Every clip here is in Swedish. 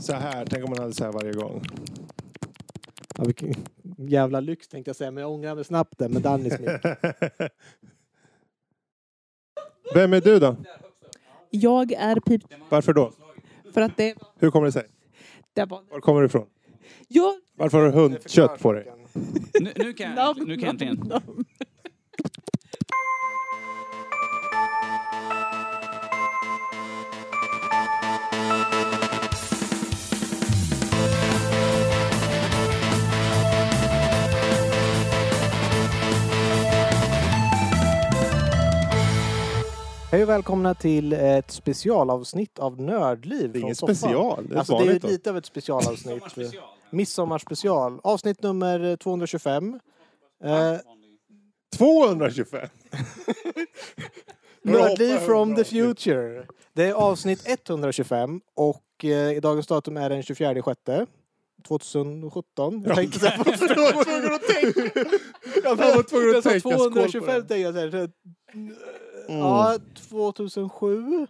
Så här, tänk om man hade så här varje gång. Ja, vilken jävla lyx tänkte jag säga, men jag ångrar mig snabbt det med Dannys mick. Vem är du då? Jag är pip... Varför då? För att det... Hur kommer det sig? det var... Var kommer du ifrån? Jag... Varför har du hundkött på dig? Nu, nu kan jag, nu kan jag äntligen. Hej och välkomna till ett specialavsnitt av Nördliv Det är från inget soffan. special. Det är Alltså det är ju lite av ett specialavsnitt. Midsommarspecial. Avsnitt nummer 225. Eh, 225! Nördliv from the future. Det är avsnitt 125 och eh, i dagens datum är den 24 sjätte 2017. Jag tänkte säga... Jag var tvungen att tänka. Jag var tvungen att tänka. Skål på 225 det. tänkte jag så här. Mm. Ja, 2007.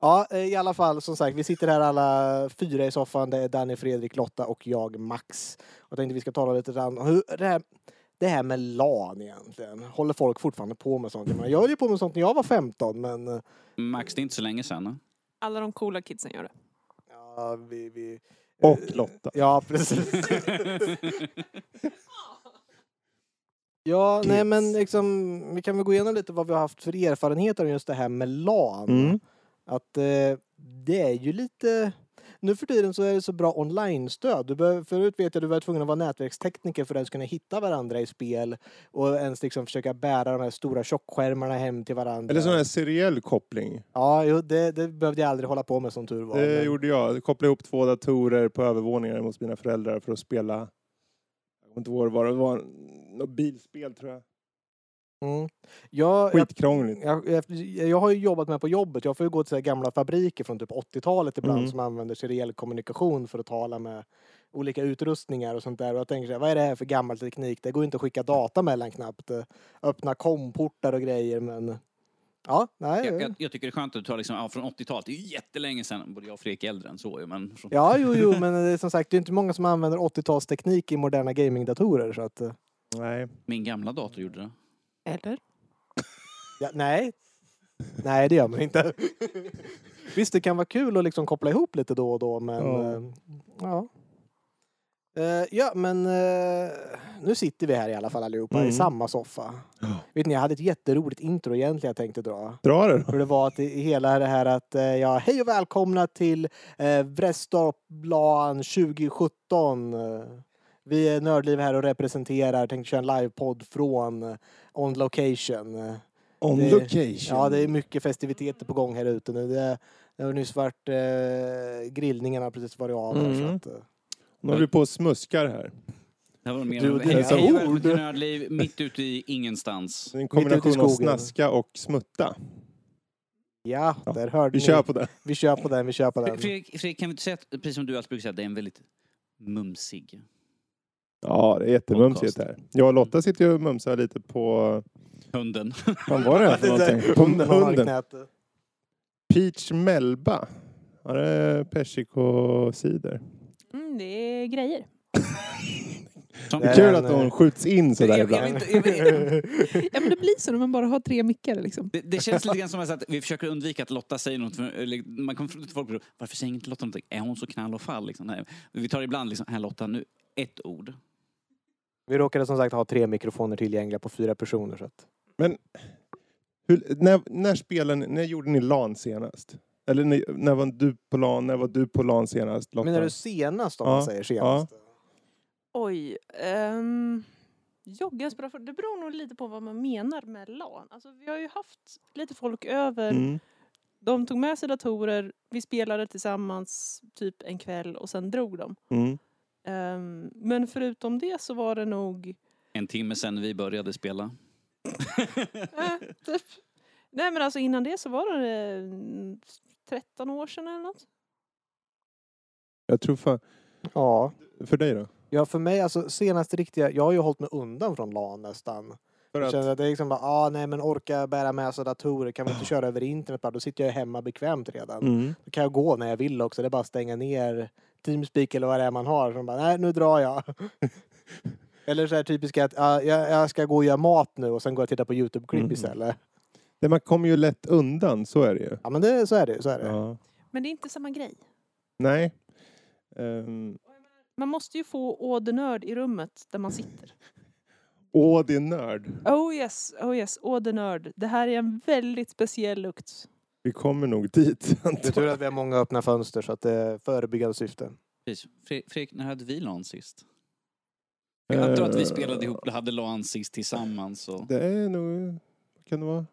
Ja, eh, i alla fall som sagt, vi sitter här alla fyra i soffan. Det är Danny, Fredrik, Lotta och jag, Max. Och jag tänkte vi ska tala lite grann om hur det här, det här med LAN egentligen. Håller folk fortfarande på med sånt? Jag, höll ju på med sånt när jag var 15 men eh, Max, det är inte så länge sedan. Alla de coola kidsen gör det. ja, vi, vi... Och Lotta. Ja, precis. Ja, nej men liksom, vi kan väl gå igenom lite vad vi har haft för erfarenheter av just det här med LAN. Mm. Att eh, det är ju lite... Nu för tiden så är det så bra online-stöd. Du behöver, förut vet jag du var tvungen att vara nätverkstekniker för att ens kunna hitta varandra i spel och ens liksom försöka bära de här stora tjockskärmarna hem till varandra. Eller sån här seriell koppling. Ja, jo, det, det behövde jag aldrig hålla på med som tur var. Det men- gjorde jag. Jag kopplade ihop två datorer på övervåningen hos mina föräldrar för att spela. Kommer inte ihåg vad det var. Det var något bilspel tror jag. Mm. Jag, Skitkrångligt. jag, jag, jag har ju jobbat med på jobbet. Jag får ju gå till så gamla fabriker från typ 80-talet ibland Mm. som använder seriell kommunikation för att tala med olika utrustningar och sånt där. Och jag tänker så här, vad är det här för gammal teknik? Det går ju inte att skicka data mellan knappt. Eh, Öppna komportar och grejer men... Ja, nej. Jag, jag, jag tycker det är skönt att du tar liksom, ja, från 80-talet. Det är ju jättelänge sedan. Både jag och Fredrik är äldre än så ju, men... Ja, jo, jo, men det är som sagt, det är inte många som använder 80-talsteknik i moderna gamingdatorer så att... eh, Nej. Min gamla dator gjorde det. Eller? Ja, nej. Nej, det gör man inte. Visst, det kan vara kul att liksom koppla ihop lite då och då, men Ja. ja. Eh, ja men eh, nu sitter vi här i alla fall allihopa Mm. i samma soffa. Ja. Vet ni, jag hade ett jätteroligt intro egentligen jag tänkte dra. Dra det då. För det var att hela det här att, eh, ja, hej och välkomna till eh, Vrestorplan 2017. Eh, Vi är Nördliv här och representerar, tänkte köra en livepodd från On Location. On Det- location. Ja, det är mycket festiviteter på gång här ute nu. Det, det har nyss varit grillningarna har precis varit av. här, Så Mm. att, Nu håller vi på och smuskar här. Det här var mer Du, det hej, välkommen ord. till Nördliv, mitt ute i ingenstans. Det är en kombination av skogen. snaska och smutta. ja, Ja, där hörde Vi ni. kör på det. Vi kör på den, vi kör på den. Fredrik, Fredrik, kan vi inte säga att, precis som du alltid brukar säga, att det är en väldigt mumsig. Ja, det är jättemumsigt Podcast. här. Jag och Lotta sitter ju och mumsar lite på... Hunden. Vad var det här för någonting? På Hunden har hunden. knät. Peach Melba. Ja, det är persikocider. Mm, det är grejer. Som, Det är kul att de eh, skjuts in sådär Jag- jag ibland. vet inte- jag vet- Ja men det blir så när man bara har tre mickar liksom. Det, det känns lite grann som att vi försöker undvika att Lotta säger något. För, eller, man kommer till folk och frågar, varför säger inte Lotta någonting? Är hon så knall och fall? Liksom? Nej. Vi tar ibland liksom, här Lotta, nu ett ord. Vi råkade som sagt ha tre mikrofoner tillgängliga på fyra personer. Så att... Men hur, när, när spelade ni, när gjorde ni LAN senast? Eller när var du på LAN, när var du på LAN senast Lotta? Menar du senast om Ja, man säger senast? Oj. Um, joggaspår, det beror nog lite på vad man menar med LAN. Alltså, vi har ju haft lite folk över. Mm. De tog med sig datorer, vi spelade tillsammans typ en kväll och sen drog de. Mm. Ehm, men förutom det så var det nog En timme sedan vi började spela. typ. Nej men alltså innan det så var det mm, 13 år sedan eller något. Jag tror för, Ja. för dig då? ja, för mig alltså senaste riktiga, jag har ju hållit mig undan från LAN nästan. För Jag att, känner att det är liksom bara, ah, nej men orka bära med sig datorer, kan vi inte köra över internet bara, då sitter jag hemma bekvämt redan. mm. Då kan jag gå när jag vill också, det är bara att stänga ner Teamspeak eller vad det är man har. Så bara, nej nu drar jag. eller så här typiska att, ah, jag, jag ska gå och göra mat nu och sen går jag och tittar på Youtube-klipp Mm. istället. Det, man kommer ju lätt undan, så är det ju. Ja men det, så är det. Så är det. Ja. Men det är inte samma grej. Nej. Um, Man måste ju få å the nörd i rummet där man sitter. åh, det är nörd. Oh yes, oh yes, å the nörd. Det här är en väldigt speciell lukt. Vi kommer nog dit. Det är tur att vi har många öppna fönster så att det är förebyggande syfte. Precis. Fre- Fredrik, när hade vi LAN sist? Jag antar att vi Eh, spelade ihop, hade LAN sist tillsammans. Och... Det är nog, vad kan det vara,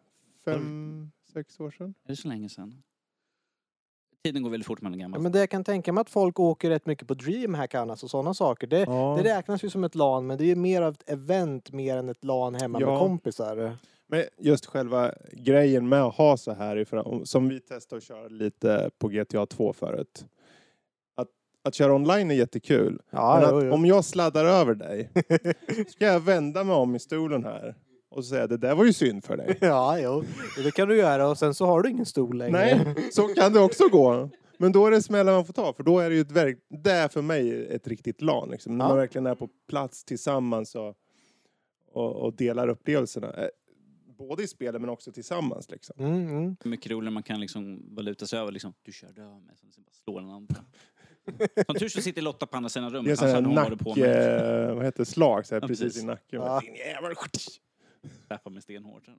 fem, sex år sedan? Är det så länge sedan? Tiden går väldigt fort när man är Ja, gammal. men det jag kan tänka mig att folk åker rätt mycket på DreamHack annars och sådana saker. Det, Ja. det räknas ju som ett LAN men det är ju mer av ett event mer än ett LAN hemma med Ja. kompisar. Men just själva grejen med att ha så här, är för, som vi testade att köra lite på GTA 2 förut. Att, att köra online är jättekul. Ja, men jo, jo. om jag sladdar över dig, ska jag vända mig om i stolen här och säga det där var ju synd för dig. Ja, jo. Det kan du göra och sen så har du ingen stol längre. Nej, så kan det också gå. Men då är det smällar man får ta, för då är det ju ett verk, det är för mig ett riktigt LAN. Liksom. När Ja. man verkligen är på plats tillsammans och, och, och delar upplevelserna. Eh, Både i spelet men också tillsammans. Liksom. Mm, mm. Mycket roligare man kan liksom valuta sig över. Liksom, du körde över mig. Sen bara slår den andra. Som tur så sitter Lotta på andra sidan Det är rummet. varit på mig. nack, eh, vad heter det, slag så här, Ja, precis precis. i nacken. Ja. Din jävel. Träffar mig stenhårt. Med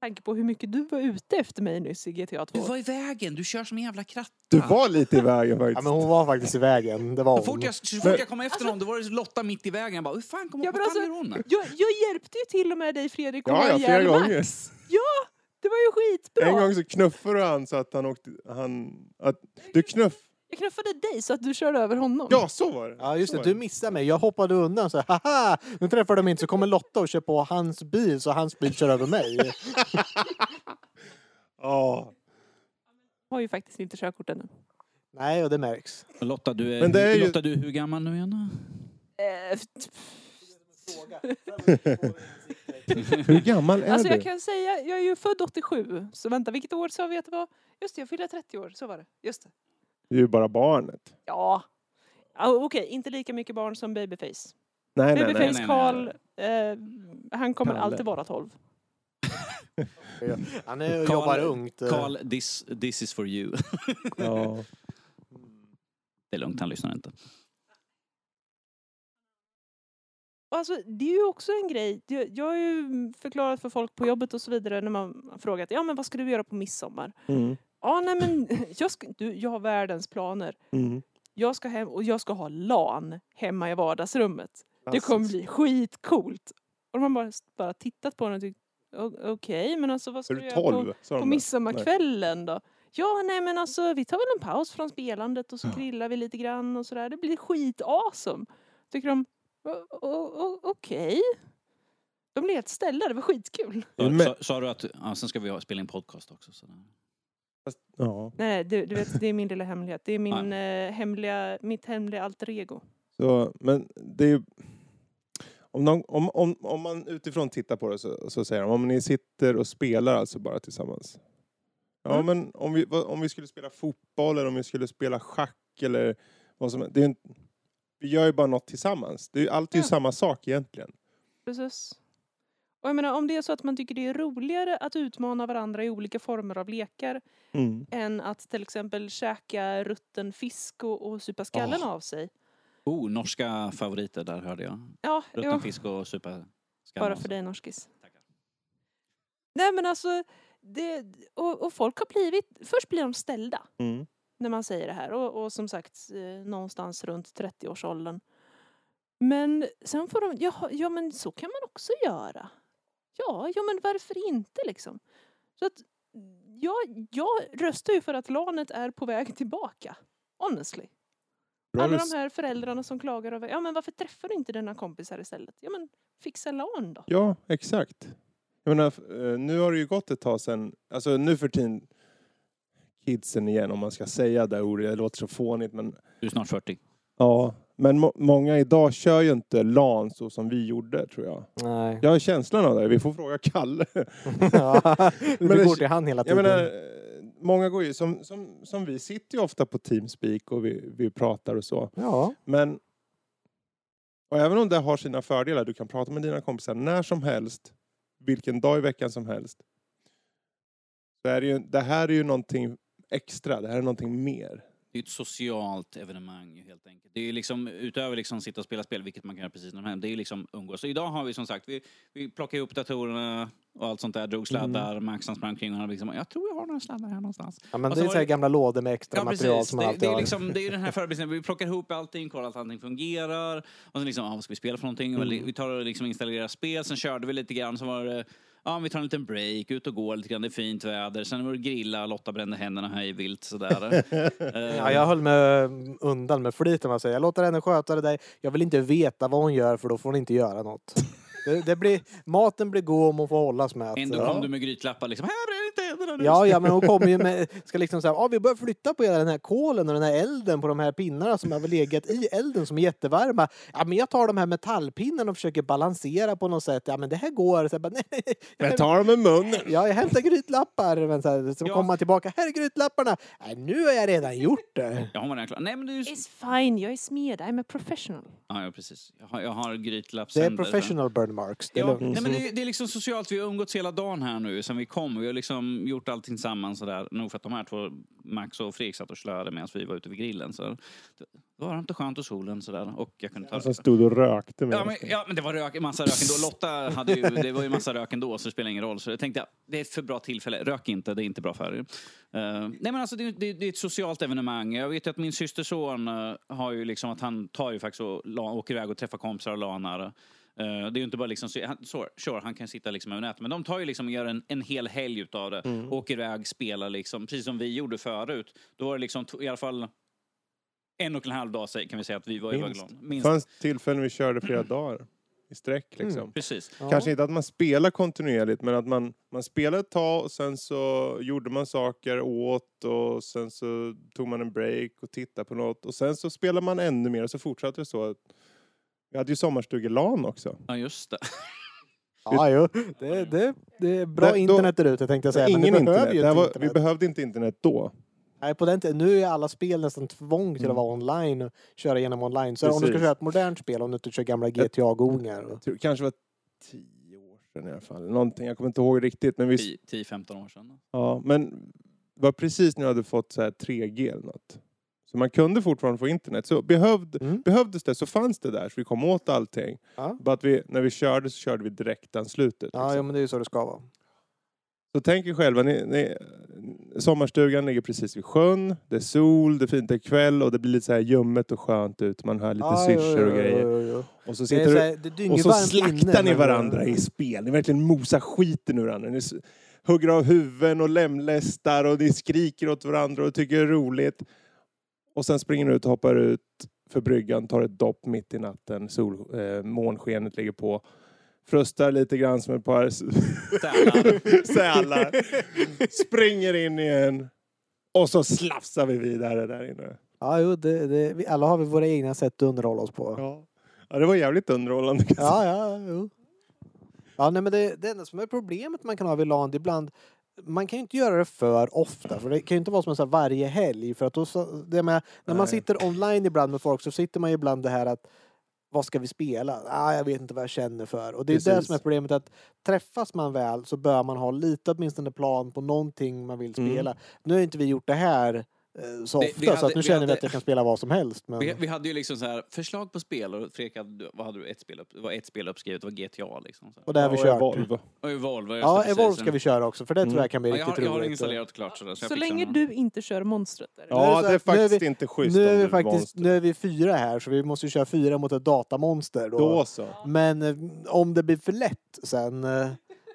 tanke på hur mycket du var ute efter mig nyss i GTA 2. Du var i vägen. Du kör som en jävla kratta. Du var lite i vägen Ja, faktiskt. men hon var faktiskt i vägen. Det var Så hon. fort jag, så fort jag kom efter någon, då var det Lotta mitt i vägen. Jag bara, hur fan kom Ja, alltså- hon? Jag, jag hjälpte ju till och med dig Fredrik Ja, ja, flera gånger. Max. Det var ju skitbra. En gång så knuffade du han så att han åkte... Han, att, du knuff... Jag knuffade dig så att du körde över honom. Ja, så var det. Ja just Så det, var du missade mig. Jag hoppade undan så här, haha! Nu träffar de inte så kommer Lotta och kör på hans bil så hans bil kör över mig. Ja. Jag har ju faktiskt inte körkort ännu. Nej, och det märks. Lotta, du är, Men det är ju- Lotta, du är hur gammal nu igen? Eh, Hur gammal är Alltså du? jag kan säga, jag är ju född 87. Så vänta, vilket år sa vi att det var? Just det, jag fyller 30 år. Så var det. Just det. Du är ju bara barnet. Ja. Okej, inte lika mycket barn som Babyface. Nej, nej, nej. Babyface nej, Karl, nej. eh, han kommer Kalle. alltid vara 12. Han är, Karl- jobbar ungt. Karl, this, this is for you. Ja. Det är lugnt, han lyssnar inte. Alltså, det är ju också en grej. Det- Jag har ju förklarat för folk på jobbet och så vidare när man har frågat ja men vad ska du göra på midsommar? Mm. Ja nej men jag, ska, du, jag har världens planer. Mm. Jag ska hem och jag ska ha LAN hemma i vardagsrummet. Det Alltså, kommer bli skitcoolt. Och de har bara, bara tittat på den och tyckt "O- okej men alltså vad ska du göra på, 12? sa de på midsommarkvällen då? Ja nej men alltså vi tar väl en paus från spelandet och så grillar vi lite grann och sådär. Det blir skit awesome. Tycker de "O- o- o- okej. De blev helt ställda, det var skitkul. Sa, du att, ja, sen ska vi spela in podcast också. Så. Fast- Ja. Nej, du, du vet, det är min lilla hemlighet. Det är min, eh, hemliga, mitt hemliga alter ego. Så, men det är ju... Om, någon, om, om, om man utifrån tittar på det så, så säger de om ni sitter och spelar alltså bara tillsammans. Ja Mm. men om vi, vad- om vi skulle spela fotboll eller om vi skulle spela schack eller vad som det är en, Vi gör ju bara något tillsammans. Det är ju alltid Ja. samma sak egentligen. Precis. Och jag menar, om det är så att man tycker det är roligare att utmana varandra i olika former av lekar Mm. än att till exempel käka rutten fisk och, och supa skallen Åh. av sig. Oh, norska favoriter där hörde jag. Ja, Rutten jo, fisk och supa bara för dig norskis. Tackar. Nej men alltså, det, och, och folk har blivit, först blir de ställda Mm. när man säger det här och, och som sagt eh, någonstans runt 30-årsåldern. Men sen får de, ja, ja men så kan man också göra. Ja, ja men varför inte liksom? Så att jag, jag röstar ju för att LANet är på väg tillbaka. Honestly. Bra Alla de här föräldrarna som klagar över, ja men varför träffar du inte dina kompisar istället? Ja men fixa LAN då. Ja, exakt. Jag menar, eh, nu har det ju gått ett tag sedan, alltså nu för tiden, kidsen igen om man ska säga det ordet, det låter så fånigt men Du är snart 40. Ja, men må- många idag kör ju inte LAN så som vi gjorde tror jag. Nej. Jag har känslan av det. Vi får fråga Kalle. Ja, Men det- går till han hela tiden. menar, eh, många går ju, som, som, som vi sitter ju ofta på Teamspeak och vi, vi pratar och så. Ja. Men och även om det har sina fördelar, du kan prata med dina kompisar när som helst, vilken dag i veckan som helst. Så är det, ju, det här är ju någonting extra, det här är någonting mer. Det är ett socialt evenemang helt enkelt. Det är liksom utöver liksom sitta och spela spel, vilket man kan göra precis när som helst. Det är liksom umgås. Så idag har vi som sagt, vi, vi plockade ihop datorerna och allt sånt där, drog sladdar, Max han sprang kring och liksom, jag tror jag har några sladdar här någonstans. ja, men det är så det- gamla lådor med extra Ja material precis, som man det, alltid det, är har. liksom, det är ju den här förberedelsen, vi plockar ihop allting, kollar att allting fungerar. Och sen liksom, ah, vad ska vi spela för någonting? Mm. Vi tar och liksom installerar spel, sen körde vi lite grann, så var det Ja, vi tar en liten break, ut och går lite grann, det är fint väder. Sen var det grilla, Lotta brände händerna här i vilt sådär. Eh, Ja, jag höll mig undan med flit om man säger. Jag låter henne sköta det där. Jag vill inte veta vad hon gör för då får hon inte göra något. Det, det blir, maten blir god om hon får hållas med. Ändå ja. kom du med grytlappar liksom, här är inte händerna nu. Ja, ja, men hon kommer ju med, ska liksom säga, ah, vi börjar flytta på hela den här kolen och den här elden på de här pinnarna som har väl legat i elden som är jättevarma. Ja, men jag tar de här metallpinnarna och försöker balansera på något sätt. Ja, men det här går. Så jag bara, nej, Jag tar dem i munnen. Ja, jag hämtar grytlappar. Men så, här, så Ja. kommer man tillbaka. Här är grytlapparna. Nej, nu har jag redan gjort det. Ja, redan klar. Nej men det är ju... It's fine, jag är smed, I'm a professional. Ja, ja precis. Jag har, jag har Det är grytlappsänder. professional burn marks. Det är Ja, nej, men det, är- det är liksom socialt. Vi har umgåtts hela dagen här nu sen vi kom. Vi har liksom gjort allting tillsammans sådär. Nog för att de här två, Max och Fredrik, satt och slöade medan vi var ute vid grillen. Så det var varmt och skönt och solen sådär. Och jag kunde ta Som stod och rökte med Ja men, ja, men det var rök, massa rök ändå. Lotta hade ju, det var ju massa rök ändå, så det spelar ingen roll. Så jag tänkte, det är ett för bra tillfälle. Rök inte, det är inte bra för er. Eh, nej men alltså, det, det, det är ett socialt evenemang. Jag vet ju att min systerson uh, har ju liksom att han tar ju faktiskt och la, åker iväg och träffar kompisar och lanar. Eh, det är ju inte bara liksom, så, sure, han kan sitta liksom över nätet, men de tar ju liksom och gör en, en hel helg utav det. Åker iväg, spelar liksom, precis som vi gjorde förut. Då var det liksom i alla fall en och en halv dag kan vi säga att vi var. Minst. långt. Det Minst. fanns tillfällen vi körde flera dagar i sträck liksom. Precis. Ja. Kanske inte att man spelar kontinuerligt men att man, man spelade ett tag och sen så gjorde man saker, åt och sen så tog man en break och tittade på något och sen så spelade man ännu mer och så fortsatte det så. Vi hade ju sommarstugelan också. Ja, just det. Ja, jo. Det, det, det är bra Det- då- internet där ute tänkte jag säga. men Ingen det behöver internet. ju Det här inte var, internet. vi behövde inte internet då. Nej, på den tiden, nu är alla spel nästan tvång till att Mm. vara online och köra igenom online. Så om du ska Precis. köra ett modernt spel, om du inte kör gamla GTA-godingar. Och... Jag tror- kanske var tio år sedan i alla fall. Någonting, jag kommer inte ihåg riktigt. Men, vi, 10-15 år sedan. ja, men det var precis när jag hade fått så här 3G eller något. Så man kunde fortfarande få internet. Så behövde, Mm. behövdes det så fanns det där. Så vi kom åt allting. Ja. Bara att vi, när vi körde så körde vi direktanslutet. Ja, liksom. ja, men det är ju så det ska vara. Så tänk er själva, ni, ni, sommarstugan ligger precis vid sjön. Det är sol, det är fint, det är kväll och det blir lite så här ljummet och skönt ut. Man hör lite Ja, syrsor och grejer. jo, jo. Och så sitter så du här, dynger och så slaktar inne, ni men- varandra i spel. Ni verkligen mosar skiten ur varandra. Ni hugger av huvuden och lemlästar och ni skriker åt varandra och tycker det är roligt. Och sen springer ni ut och hoppar ut för bryggan, tar ett dopp mitt i natten. Sol, eh, månskenet ligger på. Frustar lite grann som ett par Sälar. sälar. Springer in igen. Och så slafsar vi vidare där inne. Ja, jo, det, det, vi, alla har vi våra egna sätt att underhålla oss på. Ja, ja det var jävligt underhållande. Ja, ja, jo. Ja, nej, men det, det enda som är problemet man kan ha vid LAN, det är ibland man kan ju inte göra det för ofta, för det kan ju inte vara som så varje helg. För att då, så, det med, när man Nej. sitter online ibland med folk så sitter man ju ibland det här att vad ska vi spela? Ah, jag vet inte vad jag känner för. Och det är det som är problemet att träffas man väl så bör man ha lite åtminstone plan på någonting man vill Mm. spela. Nu har inte vi gjort det här så Vi- ofta vi så hade- att nu vi känner vi hade- att jag kan spela vad som helst. Men... Vi, vi hade ju liksom så här förslag på spel och Fredrik hade, vad hade du, ett spel upp, det var ett spel uppskrivet, det var GTA liksom. Så. Och det har vi Ja, kört. Evolve. Och Evolve, Ja, det, precis. Evolve ska vi köra också för det tror Mm. jag kan bli Ja, jag, riktigt har, jag har roligt. installerat klart sådär. Så, Så länge du inte kör monstret. Där. Det Ja, så det är faktiskt är vi- inte schysst Nu är, vi faktiskt, monster. nu är vi fyra här så vi måste ju köra fyra mot ett datamonster. Då. Då så. Men eh, om det blir för lätt sen eh,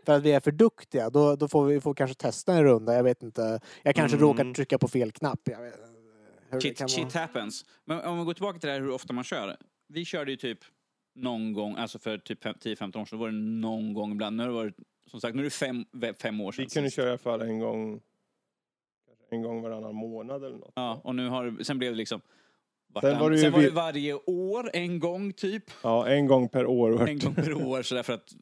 för att vi är för duktiga då, då får vi får kanske testa en runda. Jag vet inte. Jag kanske Mm. råkar trycka på fel knapp. Jag vet, Shit, kan shit happens. Men om vi går tillbaka till det här hur ofta man kör. Vi körde ju typ någon gång, alltså för typ fem- 10-15 år sedan, var det någon gång ibland. Nu har det varit, som sagt, nu är det fem, fem år sedan. Vi kunde sist. köra i alla fall en gång, en gång varannan månad eller något. Ja, och nu har, sen blev det liksom vartannat. var det ju Sen var det varje år, en gång typ. Ja, en gång per år. vart- En gång per år, så därför att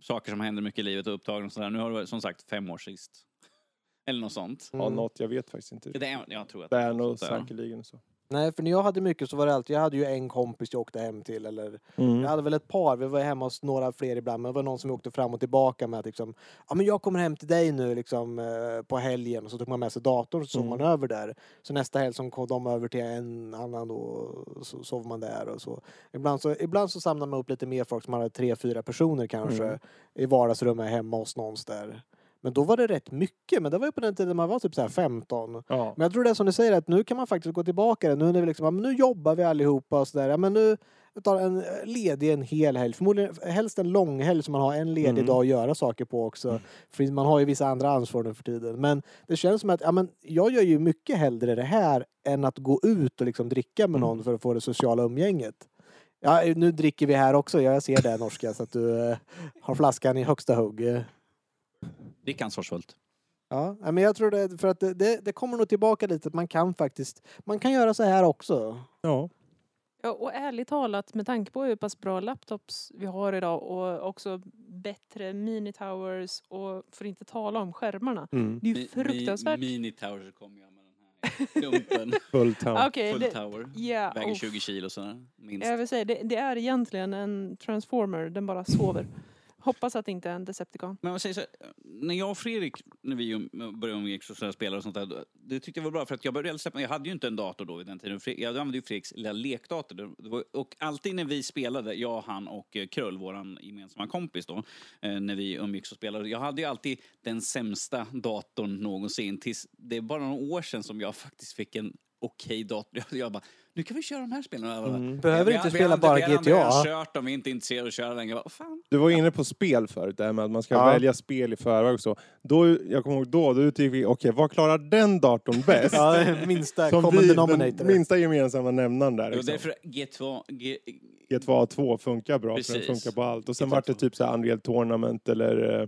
saker som händer mycket i livet och upptagen och sådär. Nu har varit, som sagt fem år sist. Eller något sånt. Ja, något. Jag vet faktiskt inte. Det är, jag tror att Det är nog säkerligen så. Nej, för när jag hade mycket så var det alltid, jag hade ju en kompis jag åkte hem till eller Mm. Jag hade väl ett par, vi var hemma hos några fler ibland, men det var någon som åkte fram och tillbaka med att liksom, ja men jag kommer hem till dig nu liksom eh, på helgen och så tog man med sig datorn och så sov Mm. man över där. Så nästa helg så kom de över till en annan då och så sov man där och så. Ibland så, ibland så samlade man upp lite mer folk som hade tre, fyra personer kanske Mm. i vardagsrummet hemma hos någons där. Men då var det rätt mycket, men det var ju på den tiden man var typ så här 15. Ja. Men jag tror det är som du säger att nu kan man faktiskt gå tillbaka. Nu när vi liksom, ja, men nu jobbar vi allihopa och sådär. Ja, men nu tar en eh, ledig en hel helg. Förmodligen helst en lång helg så man har en ledig Mm. dag att göra saker på också. Mm. För man har ju vissa andra ansvar nu för tiden. Men det känns som att ja, men jag gör ju mycket hellre det här än att gå ut och liksom dricka med någon Mm. för att få det sociala umgänget. Ja, nu dricker vi här också. Jag ser det norska så att du eh, har flaskan i högsta hugg. Det är ansvarsfullt. Ja, men jag tror det, för att det, det, det kommer nog tillbaka lite att man kan faktiskt, man kan göra så här också. ja. Ja, och ärligt talat, med tanke på hur pass bra laptops vi har idag och också bättre mini-towers och för att inte tala om skärmarna. Mm. Det är ju fruktansvärt. Mini Tower kommer jag med den här lumpen. Full town. Okej, Full det, tower. ja, Väger och 20 kilo sådär, minst. jag vill säga, det, det är egentligen en transformer, den bara sover. Hoppas att det inte är en Decepticon. Men vad säger så när jag och Fredrik, när vi började umgås och sådär, spelade och sånt där, det tyckte jag var bra för att jag började släppa, jag hade ju inte en dator då vid den tiden, jag använde ju Fredriks lilla lekdator. Och alltid när vi spelade, jag, han och eh, Krull, våran gemensamma kompis då, eh, när vi umgicks och spelade, jag hade ju alltid den sämsta datorn någonsin tills det är bara några år sedan som jag faktiskt fick en okej okay dator. Jag bara, nu kan vi köra de här spelen. Och bara, Mm. Behöver vi- inte vi spela bara vi hade GTA. redan kört dem, vi är inte intresserade av att köra längre. Jag bara, fan. Du var inne på spel förut, det här med att man ska Ja. välja spel i förväg och så. Då, jag kommer ihåg då, då utgick vi, okej vad klarar den datorn bäst? Ja, minsta Som common vi, denominator. den minsta gemensamma nämnaren där. Liksom. därför G2, G, G2A 2 funkar bra, för Precis. den funkar på allt. Och sen G2A vart det typ så här Unreal Tournament eller eh,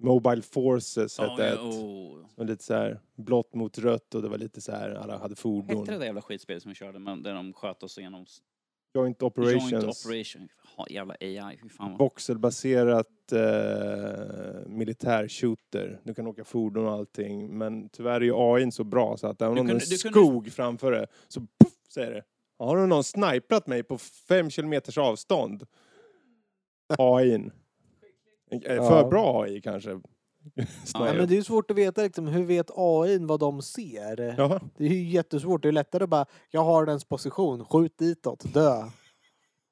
Mobile Forces hette ja, ett. oh. Som lite så här blått mot rött och det var lite så här, alla hade fordon. Hette det där jävla skitspelet som vi körde, men där de sköt oss igenom Joint Operations. Joint Operation. Ha, jävla AI, hur fan var Voxelbaserat eh, militär shooter. Du kan åka fordon och allting. Men tyvärr är ju AI så bra så att även om det är en du kunde- skog framför det så puff, säger det. Har du någon sniprat mig på fem kilometers avstånd? För bra AI kanske. Ja, men det är ju svårt att veta liksom, hur vet AI vad de ser? Ja. Det är ju jättesvårt. Det är lättare att bara, jag har dens position, skjut ditåt, dö.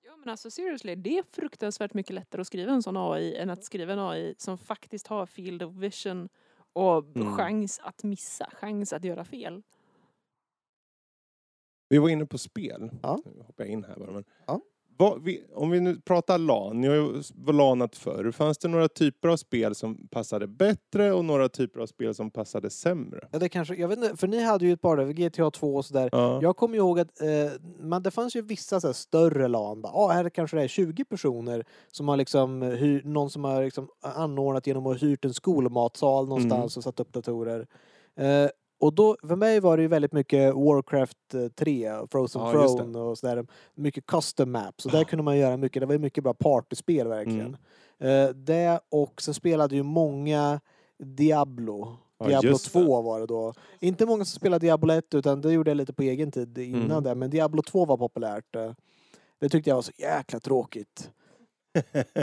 Ja men alltså seriously, det är fruktansvärt mycket lättare att skriva en sån AI än att skriva en AI som faktiskt har field of vision och Mm. chans att missa, chans att göra fel. Vi var inne på spel. Ja. Nu hoppar jag in här bara. Men Ja. Vad, vi, om vi nu pratar LAN, ju var LANat förr. Fanns det några typer av spel som passade bättre och några typer av spel som passade sämre? Ja, det kanske, jag vet inte, för ni hade ju ett par där, GTA 2 och sådär. Ja. Jag kommer ihåg att eh, man, det fanns ju vissa så större LAN. Bara, ah, här kanske det är 20 personer som har liksom hyr, någon som har liksom anordnat genom att hyrt en skolmatsal någonstans och satt upp datorer. Eh, och då, för mig var det ju väldigt mycket Warcraft eh, 3, Frozen Ja. Throne och sådär. Mycket custom maps. Och där kunde man göra mycket, det var ju mycket bra partyspel verkligen. Mm. Eh, det och sen spelade ju många Diablo. Ja, Diablo just 2 var det då. Inte många som spelade Diablo 1 utan det gjorde jag lite på egen tid innan Mm. det. Men Diablo 2 var populärt. eh. Det tyckte jag var så jäkla tråkigt.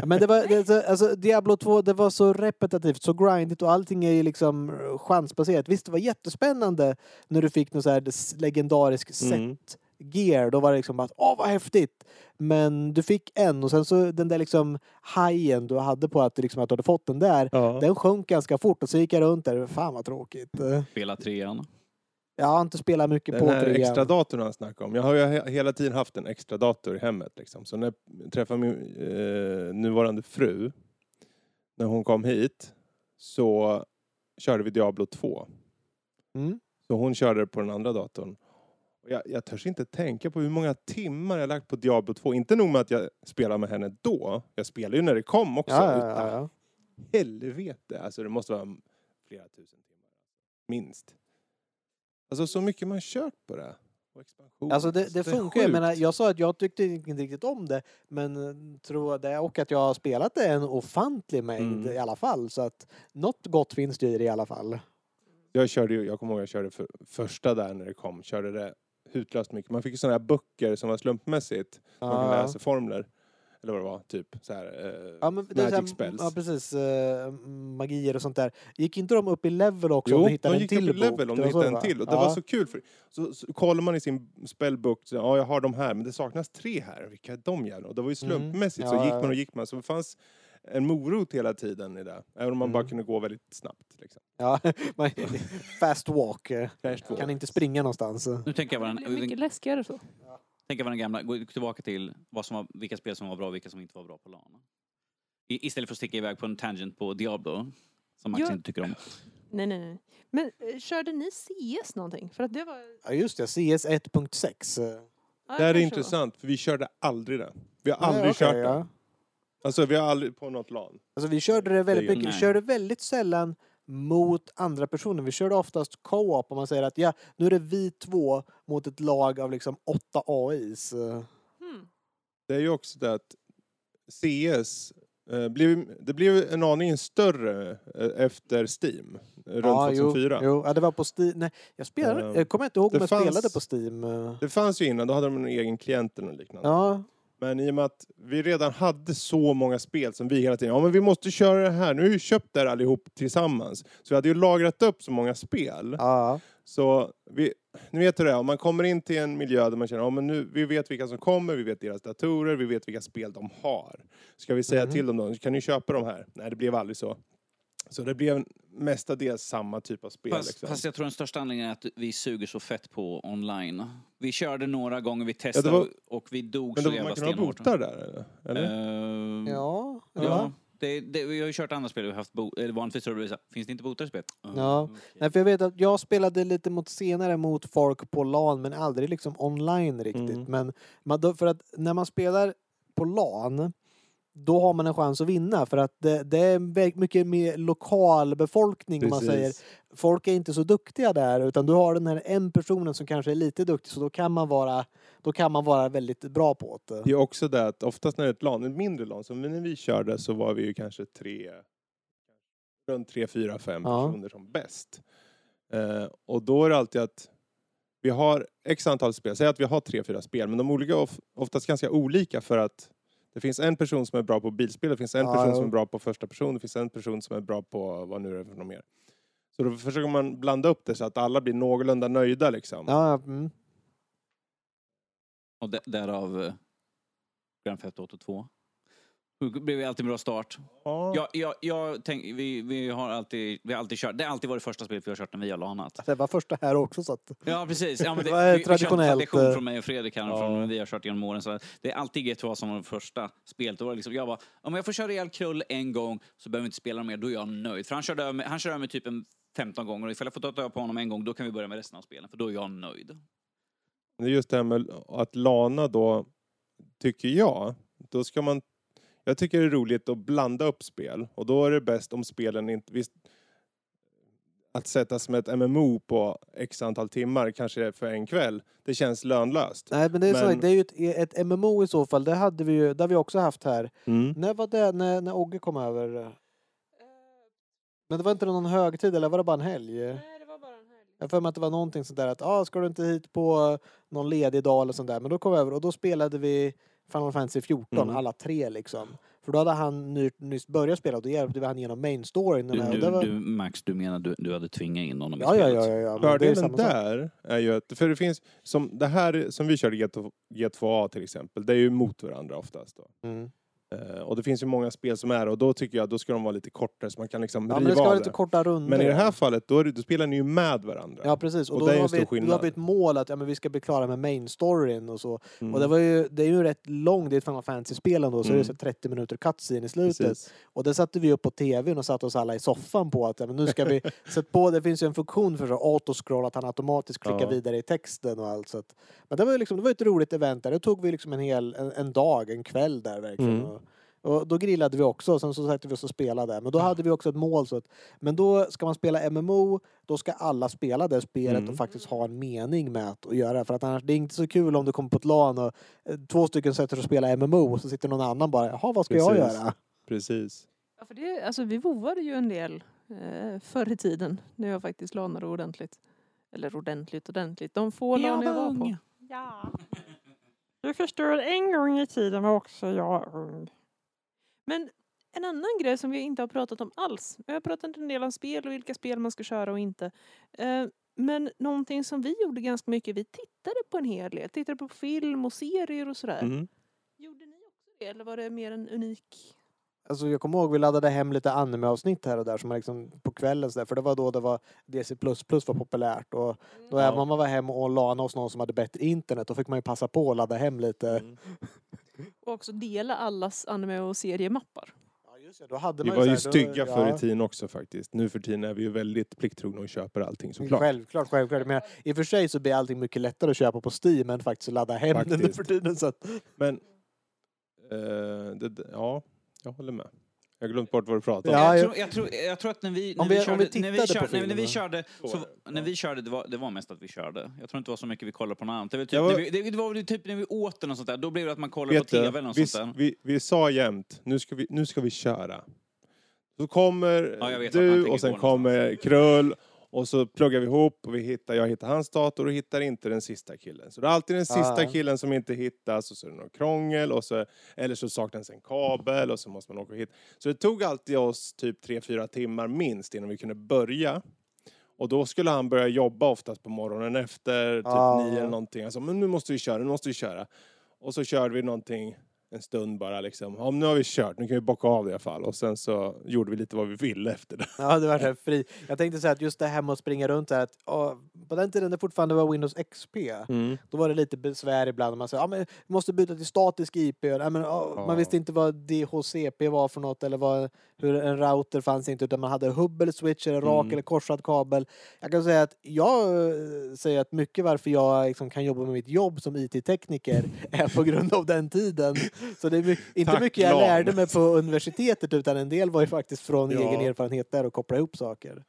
Men det var, det, alltså, Diablo 2, det var så repetitivt, så grindigt och allting är ju liksom eh, chansbaserat. Visst, det var jättespännande när du fick någon så här legendarisk set Mm. gear. Då var det liksom att åh vad häftigt! Men du fick en och sen så den där liksom hajen du hade på att, liksom, att du hade fått den där. Ja. Den sjönk ganska fort och så gick jag runt där. Fan vad tråkigt. Spela trean. Jag har inte spelat mycket Den på här trean. extra datorn han snackade om. Jag har ju he- hela tiden haft en extra dator i hemmet. Liksom. Så när jag träffade min eh, nuvarande fru, när hon kom hit, så körde vi Diablo 2. Mm. Så hon körde det på den andra datorn. Jag, jag törs inte tänka på hur många timmar jag lagt på Diablo 2. Inte nog med att jag spelade med henne då. Jag spelade ju när det kom också. Ja, ja, ja, ja. helvete. Alltså det måste vara flera tusen timmar. Minst. Alltså så mycket man kört på det. Expansion. Alltså det, det funkar jag sjukt. menar, jag sa att jag tyckte inte riktigt om det men eh, tror det och att jag har spelat det en ofantlig mängd Mm. i alla fall så att något gott finns det i det i alla fall. Jag körde ju, jag kommer ihåg jag körde för, första där när det kom, körde det hutlöst mycket. Man fick ju sådana här böcker som var slumpmässigt. Man kan läsa formler. Eller vad det var, typ så här, eh, Ja, men det är så magic här, spells. Ja precis, eh, magier och sånt där. Gick inte de upp i level också Jo, om de du hittade en gick upp i level bok? om Det du var så hittade en till. Och det ja. var så kul. För, så, så kollar man i sin spellbook, så, ja jag har de här, men det saknas tre här. Vilka är de jävlarna? Och det var ju Mm. slumpmässigt, Ja, så gick ja. man och gick man. Så det fanns en morot hela tiden i det. Även om man bara Mm. kunde gå väldigt snabbt. Liksom. Ja, man- fast walk. eh, Fast walk. Kan inte springa någonstans. Nu tänker jag Det vara blir mycket läskigare så. Tänker vara den gamla, gå tillbaka till vad som var, vilka spel som var bra och vilka som inte var bra på LAN. I, istället för att sticka iväg på en tangent på Diablo, som Max Ja. inte tycker om. Nej, nej, nej. Men eh, körde ni CS någonting? För att det var... Ja just det, CS 1.6. eh. Ja, Det här är intressant, för vi körde aldrig det. Vi har Nej, aldrig okej, kört det. ja. Alltså vi har aldrig på något LAN. Alltså vi körde det väldigt Det är ju- mycket. Vi Nej. körde väldigt sällan mot andra personer. Vi körde oftast co-op om man säger att ja, nu är det vi två mot ett lag av liksom åtta AIs. Hmm. Det är ju också det att CS, eh, blev, det blev en aning större eh, efter Steam. eh, Runt Ja, jo, 2004. Jo, ja, det var på Steam. Nej, jag spelade, Ehm, jag kommer inte ihåg om jag fanns- spelade på Steam. eh. Det fanns ju innan, då hade de en egen klient eller liknande. Ja, Men i och med att vi redan hade så många spel som vi hela tiden, ja men vi måste köra det här, nu har vi köpt det här allihop tillsammans. Så vi hade ju lagrat upp så många spel. ja. Så vi, ni vet hur det är, om man kommer in till en miljö där man känner, ja men nu, vi vet vilka som kommer, vi vet deras datorer, vi vet vilka spel de har. Ska vi säga Mhm. till dem då, kan ni köpa de här? Nej, det blev aldrig så. Så det blev mestadels samma typ av spel. Fast, liksom. fast jag tror den största anledningen är att vi suger så fett på online. Vi körde några gånger, vi testade var- och vi dog men så jävla man kan ha stenhårt. botar där eller? eller? Eh, ja. Ja, ja. det, det, vi har ju kört andra spel, vi har haft bo, eller vanligtvis har det så finns det inte botar i spelet? Ja. okej. Nej, för jag vet att jag spelade lite mot senare mot folk på LAN men aldrig liksom online riktigt. Mm. Men man, då, för att när man spelar på LAN då har man en chans att vinna för att det, det är mycket mer lokal befolkning om man Precis. säger. Folk är inte så duktiga där utan du har den här en personen som kanske är lite duktig så då kan man vara, då kan man vara väldigt bra på det. Det är också det att oftast när det är ett LAN, ett mindre LAN, som när vi körde så var vi ju kanske tre, runt tre, fyra, fem Ja. personer som bäst. Eh, och då är det alltid att vi har x antal spel, säg att vi har tre, fyra spel, men de olika är of, oftast ganska olika för att det finns en person som är bra på bilspel, det finns en Ja, person jo. som är bra på första person, det finns en person som är bra på vad nu är det för något mer. Så då försöker man blanda upp det så att alla blir någorlunda nöjda liksom. Ja, mm. Och därav eh, Grand Theft Auto 2. Det blev alltid en bra start. Ja. Jag, jag, jag tänk, vi, vi, har alltid, vi har alltid kört, det har alltid varit första spelet vi har kört när vi har lanat. Det var första här också så att... Ja precis. Ja, men det, Det var vi, vi traditionellt, tradition eh, från mig och Fredrik här, Ja. från vi har kört genom åren. Så det är alltid GTA som var det första spelet. Då var det liksom, jag bara, om jag får köra ihjäl Krull en gång så behöver vi inte spela mer, då är jag nöjd. För han körde över mig, han körde över mig typ en 15 gånger och ifall jag får ta död på honom en gång då kan vi börja med resten av spelen för då är jag nöjd. Det är just det här med att lana då, tycker jag, då ska man... Jag tycker det är roligt att blanda upp spel och då är det bäst om spelen inte... Visst, att sätta som ett MMO på x antal timmar, kanske för en kväll, det känns lönlöst. Nej men det är, så, Men- det är ju ett, ett MMO i så fall, det hade vi ju, det har vi också haft här. Mm. När var det, när, när Ogge kom över? Men det var inte någon högtid eller var det bara en helg? Nej, det var bara en helg. Jag för mig att det var någonting sånt där att ah, ska du inte hit på någon ledig dag eller sånt där. Men då kom vi över och då spelade vi Final Fantasy 14 Mm. alla tre liksom. För då hade han ny, nyss börjat spela och då hjälpte vi han genom main storyn. Du, du, det var... du, Max, du menar du, du hade tvingat in honom i Ja, ja, spelet? ja, ja, ja. Fördelen sak. där är ju att, för det finns, som det här som vi körde G2, G2A till exempel, det är ju mot varandra oftast då. Mm. Eh, och det finns ju många spel som är och då tycker jag då ska de vara lite kortare så man kan liksom Ja, men det ska vara lite korta runder. Men i det här fallet, då, det, då spelar ni ju med varandra. Ja precis, och, Och då, en har vi, då har vi ett mål att ja, men vi ska bli klara med main storyn och så. Mm. Och det, var ju, det är ju rätt långt, det är ett Final Fantasy-spel ändå, så Mm. det är så 30 minuter cutscene i slutet. Precis. Och det satte vi upp på tvn och satte oss alla i soffan på att ja, men nu ska vi sätta på, det finns ju en funktion för så autoscroll att han automatiskt klickar Ja. vidare i texten och allt. Så att, men det var ju liksom, det var ett roligt event där, det tog vi liksom en hel, en, en dag, en kväll där verkligen. Mm. Och, Och då grillade vi också, och sen så satte vi oss och spelade. Men då hade vi också ett mål. Så att, men då ska man spela MMO, då ska alla spela det spelet Mm. och faktiskt ha en mening med att, göra det. För att annars, det är inte så kul om du kommer på ett LAN och eh, två stycken sätter sig och spelar MMO och så sitter någon annan bara, jaha vad ska jag Precis. göra? Precis. Ja, för det, alltså, vi vovade ju en del eh, förr i tiden när jag faktiskt lanade ordentligt. Eller ordentligt, ordentligt. De få LAN jag var på. Ja. Du förstår, en gång i tiden var också jag ung. Men en annan grej som vi inte har pratat om alls. Vi har pratat en del om spel och vilka spel man ska köra och inte. Eh, men någonting som vi gjorde ganska mycket, vi tittade på en hel del. Tittade på film och serier och sådär. Mm. Gjorde ni också det eller var det mer en unik? Alltså jag kommer ihåg vi laddade hem lite anime-avsnitt här och där som man liksom på kvällen så där, för det var då det var DC++ var populärt och då Ja. även om man var hem och lana hos någon som hade bättre internet då fick man ju passa på att ladda hem lite. Mm. Och också dela allas anime och seriemappar. Ja just det, då hade Vi man var ju så här, då- stygga förr ja. i tiden också faktiskt. Nu för tiden är vi ju väldigt plikttrogna och köper allting såklart. Självklart, självklart. Men i och för sig så blir allting mycket lättare att köpa på Steam än faktiskt att ladda hem det nu Faktiskt. för tiden. Så att, Men, eh, det- ja, jag håller med. Jag har glömt bort vad du pratade om. Ja, jag, jag- tror, jag, tror, jag tror att när vi, när vi, vi- körde, vi när vi körde, nej, när vi filmen. körde, Så när vi körde det, var, det var mest att vi körde. Jag tror inte det var så mycket vi kollade på något annat. Det var, typ, var- när vi, det, det var typ när vi åt eller något sånt där. Då blev det att man kollade på tv eller något vi, sånt där. vi, vi sa jämt, nu ska vi, nu ska vi köra. Så kommer Ja, du och sen kommer Krull och så pluggar vi ihop och vi hittar, jag hittar hans dator och hittar inte den sista killen. Så det är alltid den sista Ja. killen som inte hittas och så är det någon krångel och så, eller så saknas en kabel och så måste man åka och hitta. Så det tog alltid oss typ 3-4 timmar minst innan vi kunde börja. Och då skulle han börja jobba oftast på morgonen efter typ Ja. nio eller någonting. Alltså, men nu måste vi köra, nu måste vi köra. Och så körde vi någonting en stund bara liksom. Ja, nu har vi kört, nu kan vi bocka av det i alla fall. Och sen så gjorde vi lite vad vi ville efter det. ja, det var så fri. Jag tänkte säga att just det här med att springa runt där, att, ja, på den tiden det fortfarande var Windows XP, då var det lite besvär ibland. Man sa ja, men vi måste byta till statisk IP. Ja, men, ja, Ja. Man visste inte vad DHCP var för något eller vad, hur en router fanns inte utan man hade hubb eller switch eller rak Mm. eller korsad kabel. Jag kan säga att jag eh, säger att mycket varför jag liksom kan jobba med mitt jobb som IT-tekniker är på grund av den tiden. Så det är my- inte Tack, mycket jag lärde mig på universitetet utan en del var ju faktiskt från Ja. egen erfarenhet där och koppla ihop saker.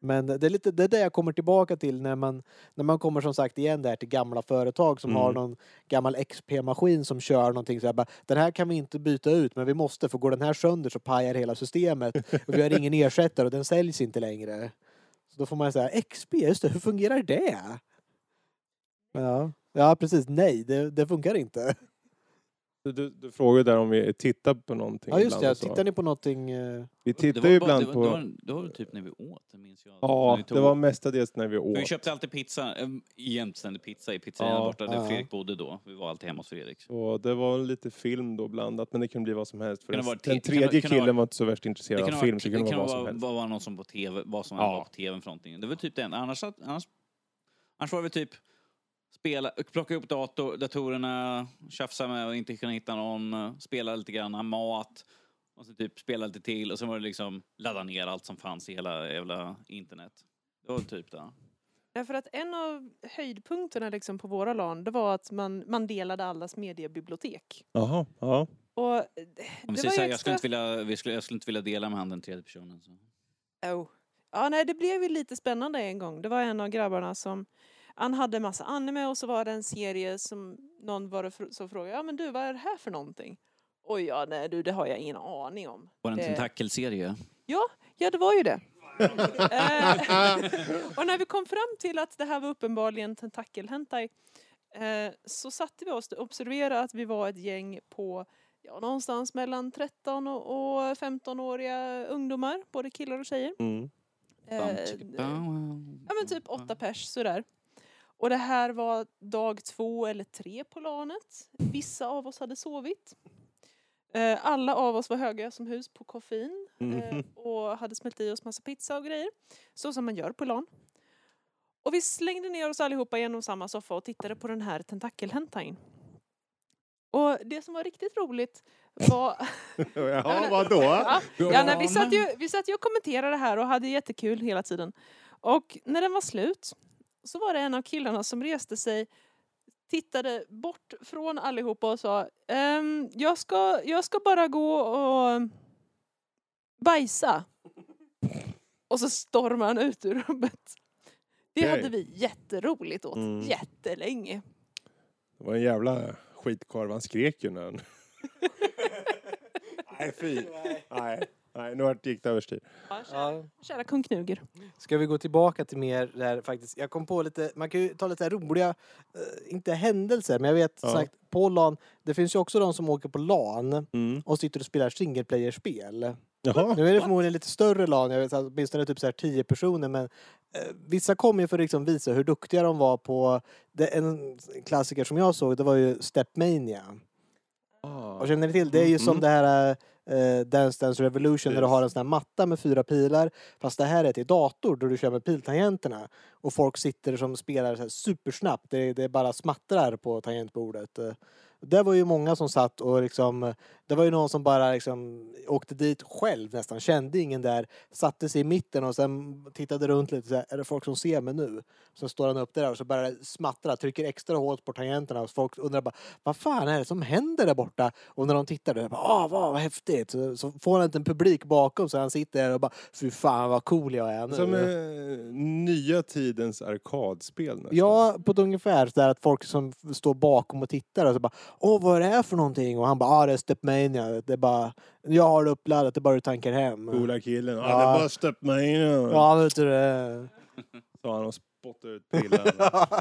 Men det är lite det är det jag kommer tillbaka till när man, när man kommer som sagt igen där till gamla företag som Mm. har någon gammal XP-maskin som kör någonting så här bara, den här kan vi inte byta ut men vi måste för går den här sönder så pajar hela systemet och vi har ingen ersättare och den säljs inte längre. Så då får man säga XP, just det, hur fungerar det? Ja, ja precis, nej det, det funkar inte. Du, du, frågade där om vi tittar på någonting Ja just det, och tittar ni på någonting? eh, Vi Det tittar var ju ibland det på... var, Det var, det var väl typ när vi åt, det minns jag. När Ja, vi tog- det var mestadels när vi För vi åt. köpte alltid pizza, egentligen pizza i pizzerian Ja, borta där ja. Fredrik bodde då. Vi var alltid hemma hos Fredrik. Så det var lite film då blandat, men det kunde bli vad som helst. För Kan det vara te- den kan det- tredje kan det vara- killen var inte så värst Det intresserad av film, så det det kunde vara vad som helst. vara någon som på tv, vad som Ja. var på tv för någonting. Det var typ den. Annars, annars, annars var det typ spela, plocka upp dator, datorerna, tjafsa med och inte kunna hitta någon, spela lite grann, mat och så typ spela lite till och sen var det liksom ladda ner allt som fanns i hela jävla internet. Det var typ det. Därför att en av höjdpunkterna liksom på våra LAN, det var att man, man delade allas mediebibliotek. Jaha, ja. Och eh, Om vi det säger så här, jag, skulle extra... inte vilja, vi skulle, jag skulle inte vilja dela med han den tredje personen. Så. Oh. Ja, nej, det blev ju lite spännande en gång. Det var en av grabbarna som han hade massa anime och så var det en serie som någon var fr- som frågade, ja men du vad är det här för någonting? Oj, ja nej du det har jag ingen aning om. Var det en tentakelserie? Ja, det var ju det. Eh, och när vi kom fram till att det här var uppenbarligen tentakelhentai eh, så satte vi oss och observerade att vi var ett gäng på ja, någonstans mellan 13 och och 15-åriga ungdomar, både killar och tjejer. Mm. Eh, ja men typ åtta pers sådär. Och det här var dag två eller tre på lanet. Vissa av oss hade sovit. Eh, Alla av oss var höga som hus på koffein eh, Mhm. och hade smält i oss massa pizza och grejer. Så som man gör på LAN. Och vi slängde ner oss allihopa genom samma soffa och tittade på den här tentakelhentain. Och det som var riktigt roligt var Jaha, vadå? Ja, ja, nej, vi, satt ju, vi satt ju och kommenterade det här och hade jättekul hela tiden. Och när den var slut så var det en av killarna som reste sig tittade bort från allihopa och sa ehm, jag, ska, jag ska bara gå och bajsa. Och så stormade han ut ur rummet. Det Okej. hade vi jätteroligt åt Mm. jättelänge. Det var en jävla skitkorv. Han skrek ju när han... Nej, fy. Nej, nej nu gick det överstyr. Ja, kära, Ja. kära kung Knuger. Ska vi gå tillbaka till mer där faktiskt. Jag kom på lite, man kan ju ta lite roliga, eh, inte händelser, men jag vet Ja. sagt på LAN, det finns ju också de som åker på LAN Mm. och sitter och spelar single player-spel. Jaha. Nu är det förmodligen lite större LAN, jag vet att åtminstone typ så här 10 personer, men eh, vissa kom ju för att liksom visa hur duktiga de var på, det, en klassiker som jag såg, det var ju Stepmania. Och känner ni till? Det är ju som Mm. det här eh, Dance Dance Revolution där du har en sån här matta med fyra pilar. Fast det här är till dator då du kör med piltangenterna. Och folk sitter som spelar så här supersnabbt. Det, det bara smattrar på tangentbordet. Eh, Det var ju många som satt och liksom, det var ju någon som bara liksom åkte dit själv nästan, kände ingen där, satte sig i mitten och sen tittade runt lite så här, är det folk som ser mig nu? Så står han upp där och så bara smattrar, trycker extra hårt på tangenterna och folk undrar bara vad fan är det som händer där borta? Och när de tittar då åh vad, vad häftigt! Så, så får han en liten publik bakom så han sitter där och bara fy fan vad cool jag är nu. Som eh, nya tidens arkadspel nästan. Ja, på ett ungefär så där att folk som står bakom och tittar och så bara Åh, vad är det här för någonting? Och han bara, ah det är Stepmania. Det är bara, jag har det uppladdat, det är bara du tankar hem. Coola killen. Ja, Ja. det är bara stöpt mig in. Ja, vet du det. Sa han och spottade ut pillen.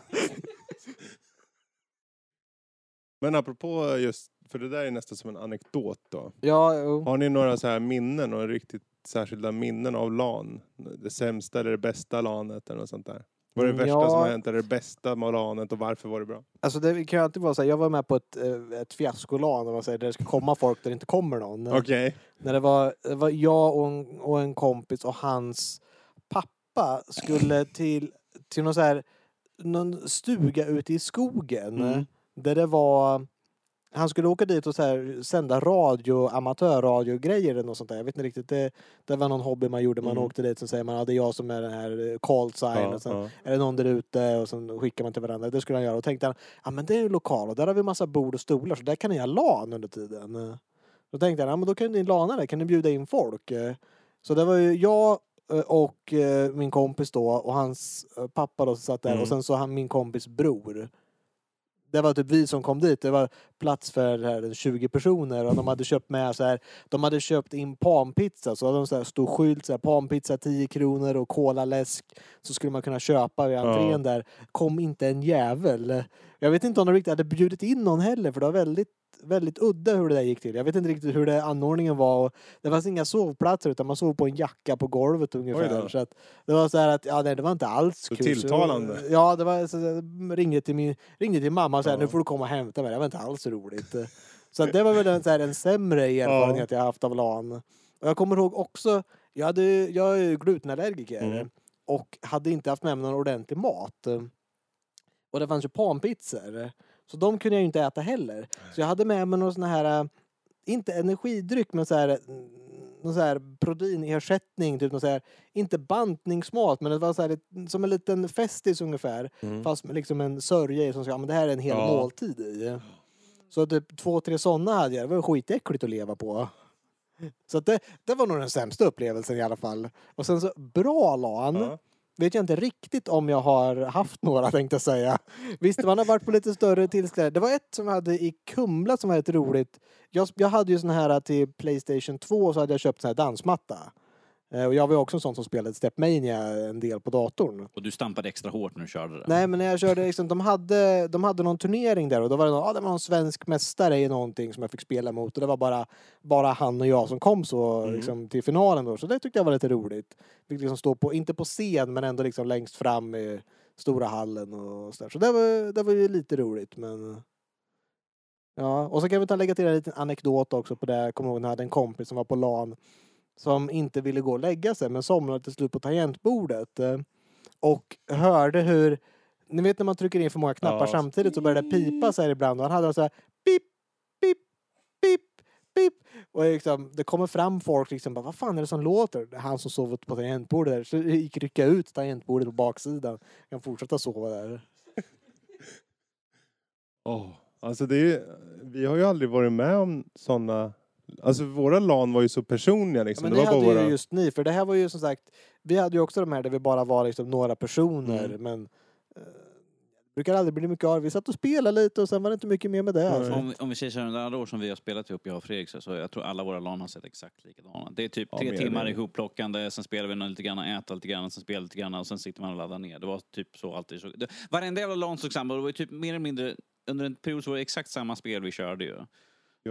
Men apropå just, för det där är nästan som en anekdot då. ja, jo. Har ni några så här minnen, några riktigt särskilda minnen av LAN? Det sämsta eller det bästa LANet eller något sånt där? Vad är det värsta ja. som har hänt eller det bästa med LANet och varför var det bra? Alltså det kan ju alltid vara så här, jag var med på ett, eh, ett fiaskolan, om man säger, där det ska komma folk där det inte kommer någon. Okej. När det var, det var jag och en, och en kompis och hans pappa skulle till, till någon så här, någon stuga ute i skogen. Mm. Där det var, han skulle åka dit och så här, sända radio, amatörradiogrejer eller något sånt där. Jag vet inte riktigt, det, det var någon hobby man gjorde. Man Mm. åkte dit och säger man, ja det är jag som är den här eh, call sign. Ja, och sen, ja. är det någon där ute och sen skickar man till varandra. Det skulle han göra. Och tänkte han, ja men det är ju lokal och där har vi massa bord och stolar så där kan ni ha LAN under tiden. Då tänkte han, ja men då kan ni lana det, kan ni bjuda in folk? Så det var ju jag eh, och eh, min kompis då och hans pappa då som satt där Mm. och sen så han min kompis bror. Det var typ vi som kom dit. Det var plats för här, 20 personer och de hade köpt med så här. De hade köpt in panpizza så hade de så här stor skylt så här, panpizza 10 kronor och kolaläsk. Så skulle man kunna köpa vid entrén Ja. där. Kom inte en jävel. Jag vet inte om de riktigt hade bjudit in någon heller för det var väldigt väldigt udda hur det där gick till. Jag vet inte riktigt hur det anordningen var. Och det fanns inga sovplatser utan man sov på en jacka på golvet Oj ungefär. då. Så att det var så här att ja, nej, det var inte alls Så kul. tilltalande. Så, ja, det var så jag ringde till min ringde till mamma och sa Ja. nu får du komma och hämta mig. Det var inte alls roligt. Så att det var väl en, så här, en sämre erfarenhet jag haft av LAN. Och jag kommer ihåg också, jag, hade, jag är glutenallergiker Mm. och hade inte haft med mig någon ordentlig mat. Och det fanns ju panpizzor. Så de kunde jag ju inte äta heller. Så jag hade med mig någon sån här, äh, inte energidryck men så här, mm, någon så här proteinersättning, typ någon så här, inte bantningsmat men det var så här, som en liten festis ungefär. Mm. Fast med liksom en sörja i som ska, ja men det här är en hel Ja. måltid i. Så typ två, tre sådana hade jag. Det var skitäckligt att leva på. Så att det, det var nog den sämsta upplevelsen i alla fall. Och sen så bra LAN. Ja. Vet jag inte riktigt om jag har haft några tänkte jag säga. Visst, man har varit på lite större tillställningar. Det var ett som jag hade i Kumla som var ett roligt. Jag, jag hade ju sån här äh, till Playstation 2 och så hade jag köpt sån här dansmatta. Eh, Och jag var också en sån som spelade Stepmania en del på datorn. Och du stampade extra hårt när du körde det. Nej men när jag körde liksom, de hade, de hade någon turnering där och då var det någon, ah, det var någon svensk mästare i någonting som jag fick spela mot och det var bara, bara han och jag som kom så Mm. liksom, till finalen då. Så det tyckte jag var lite roligt. Fick liksom stå på, inte på scen men ändå liksom längst fram i stora hallen och så där. Så det var, det var ju lite roligt men Ja, och så kan vi ta lägga till en liten anekdot också på det. Jag kommer ihåg när jag hade en kompis som var på LAN som inte ville gå och lägga sig men somnade till slut på tangentbordet. eh, Och hörde hur, ni vet när man trycker in för många knappar Ja. samtidigt så börjar det pipa så här ibland och han hade så här pip, pip, pip, pip. Och liksom, det kommer fram folk liksom bara, vad fan är det som låter? Det är han som sover på tangentbordet där. Så gick rycka ut tangentbordet på baksidan. Jag kan fortsätta sova där. Åh, alltså det är, vi har ju aldrig varit med om sådana... Alltså våra LAN var ju så personliga liksom. Men det det, var bara hade våra... ju just ni, för det här var ju som sagt, vi hade ju också de här där vi bara var liksom några personer, Mm. men eh, det brukar aldrig bli mycket av Vi satt och spelade lite och sen var det inte mycket mer med det. Alltså. Om, om vi säger så här, under alla år som vi har spelat ihop, jag och Fredrik, så, jag tror alla våra LAN har sett exakt likadana. Det är typ Ja, tre timmar mindre. ihopplockande, sen spelar vi något lite grann, äter lite grann, sen spelar lite grann och sen sitter man och laddar ner. Det var typ så alltid. Så, det, varenda jävla LAN såg samma, det var ju typ mer eller mindre, under en period så var det exakt samma spel vi körde ju.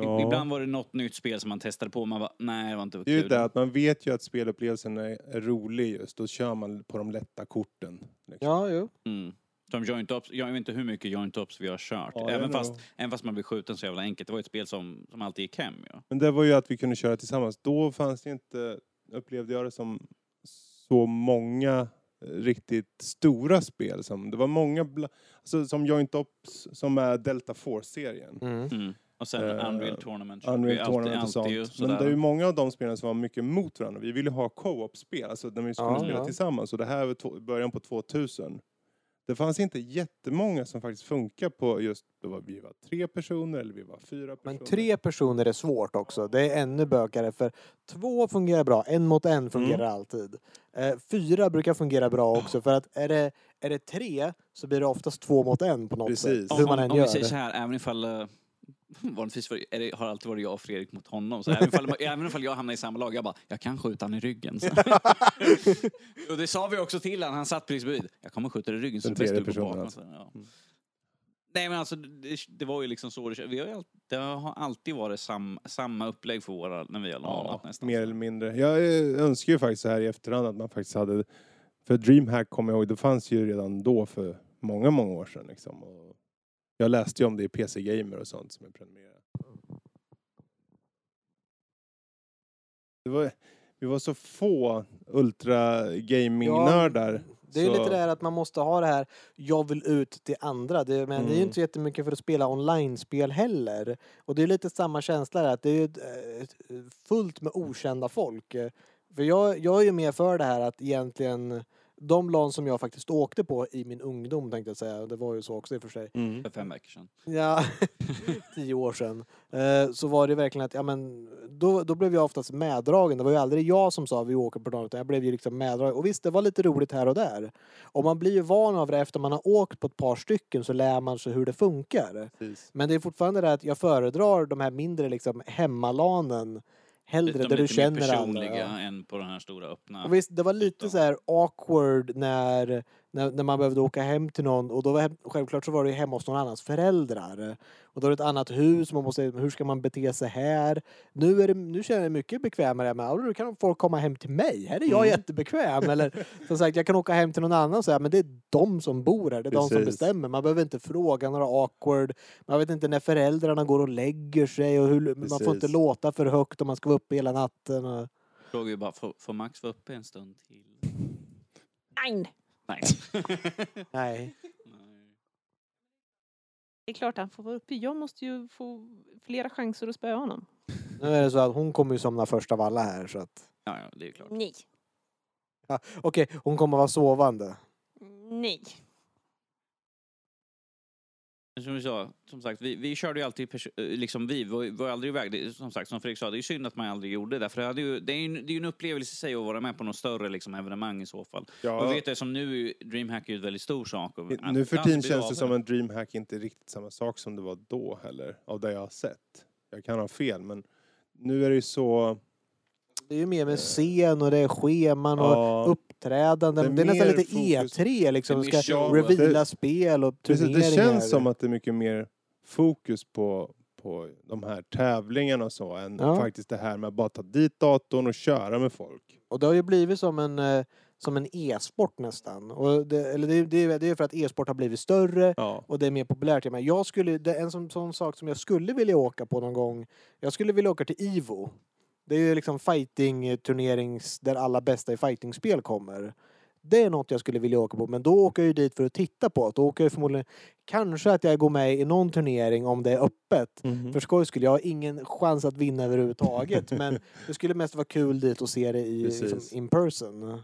Ja. Ibland var det något nytt spel som man testade på och man bara, nej det var inte Det är ju kul. det att man vet ju att spelupplevelsen är, är rolig just. Då kör man på de lätta korten. liksom. Ja, jo. Mm. Som Joint Ops, jag vet inte hur mycket Joint Ops vi har kört. Ja, även, fast, know. även fast man blir skjuten så jävla enkelt. Det var ett spel som, som alltid gick hem ju. Men det var ju att vi kunde köra tillsammans. Då fanns det inte, upplevde jag det som, så många eh, riktigt stora spel. Som, det var många, alltså, som Joint Ops som är Delta Force-serien. Mm. Mm. Och sen Eh, Unreal Tournament. Unreal alltid- Tournament och sånt. Men sådär. det är ju många av de spelen som var mycket mot varandra. Vi ville ha co-op-spel, alltså när vi skulle Ja, spela ja. tillsammans. Och det här var början på 2000. Det fanns inte jättemånga som faktiskt funkar på just, då var vi var tre personer eller vi var fyra personer. Men tre personer är svårt också. Det är ännu bökigare för två fungerar bra, en mot en fungerar Mm. alltid. Eh, fyra brukar fungera bra också för att är det, är det tre så blir det oftast två mot en på något Precis. sätt. Hur man om, än om gör vi säger så här, även ifall... Vanligtvis var det, är det, har alltid varit jag och Fredrik mot honom. Så även, ifall, även ifall jag hamnar i samma lag, jag bara, jag kan skjuta han i ryggen. Så. och det sa vi också till honom, han satt precis bredvid. Jag kommer skjuta dig i ryggen så Den det är bäst tredje personen alltså. Så, ja. Mm. Nej men alltså, det, det var ju liksom så det, vi har det har alltid varit sam, samma upplägg för våra, när vi har lanat Ja, nästan. mer eller mindre. Jag eh, önskar ju faktiskt så här i efterhand att man faktiskt hade... För DreamHack kommer jag ihåg, det fanns ju redan då för många, många år sedan. Liksom. Och jag läste ju om det i PC Gamer och sånt som jag prenumererade. Det var, vi var så få ultra gaming-nördar. Det är ju så- lite det här att man måste ha det här, jag vill ut till andra. Det, men det är ju Mm. inte så jättemycket för att spela online-spel heller. Och det är lite samma känsla där, att det är eh, fullt med okända folk. För jag, jag är ju mer för det här att egentligen, de LAN som jag faktiskt åkte på i min ungdom tänkte jag säga, det var ju så också i och för sig. Mm. För fem veckor sedan. Ja, tio år sedan. Eh, så var det verkligen att, ja men, då, då blev jag oftast meddragen. Det var ju aldrig jag som sa vi åker på något, utan jag blev ju liksom meddragen. Och visst, det var lite roligt här och där. Och man blir ju van av det efter man har åkt på ett par stycken så lär man sig hur det funkar. Precis. Men det är fortfarande det att jag föredrar de här mindre liksom hemmalanen hellre där du känner alla. personliga Ja. än på den här stora öppna. Och visst, det var lite ytan. så här awkward när, när, när man behövde åka hem till någon och då var hem, självklart så var det ju hemma hos någon annans föräldrar. Och då är det ett annat hus, man måste, hur ska man bete sig här? Nu, är det, nu känner jag mig mycket bekvämare med att nu kan folk komma hem till mig, här är jag Mm. jättebekväm. Eller som sagt, jag kan åka hem till någon annan och säga men det är de som bor här, det är de som Precis. bestämmer. Man behöver inte fråga några awkward, man vet inte när föräldrarna går och lägger sig och hur, man får inte Precis. låta för högt om man ska vara uppe hela natten. Och, Frågar ju bara, får, får Max vara uppe en stund till? Nej, Nej. nej. det är klart han får vara uppe. Jag måste ju få flera chanser att spöa honom. Nu är det så att hon kommer ju somna först av alla här så att Ja, ja, det är klart. Nej. Okej, hon kommer vara sovande. Nej. Som vi sa, som sagt, vi, vi körde ju alltid, eh, liksom vi var, var aldrig iväg. Det, som sagt, som Fredrik sa, det är ju synd att man aldrig gjorde det. För det, hade ju, det är ju en, det är ju en upplevelse i sig att vara med på något större liksom, evenemang i så fall. Och Ja, vi vet det som nu, är Dreamhack är ju en väldigt stor sak. Och, nu för att- tiden att känns det som en DreamHack inte riktigt samma sak som det var då heller. Av det jag har sett. Jag kan ha fel men nu är det ju så... Det är ju mer med scen och det är scheman och Ja, uppträdanden. Det Det är, är nästan lite fokus- E3 liksom. Det Ska show. reveala Det- spel och Precis, turneringar. det känns som att det är mycket mer fokus på, på de här tävlingarna och så än Ja. faktiskt det här med att bara ta dit datorn och köra med folk. Och det har ju blivit som en, eh, som en e-sport nästan. Och det, eller det, det, det är för att e-sport har blivit större Ja. och det är mer populärt. Men jag skulle, det är en sån, sån sak som jag skulle vilja åka på någon gång. Jag skulle vilja åka till Ivo. Det är ju liksom fighting-turnerings där alla bästa i fightingspel kommer. Det är något jag skulle vilja åka på, men då åker jag ju dit för att titta på det. Då åker jag förmodligen, kanske att jag går med i någon turnering om det är öppet. För skoj skulle jag har ingen chans att vinna överhuvudtaget, men det skulle mest vara kul dit och se det i liksom, in person.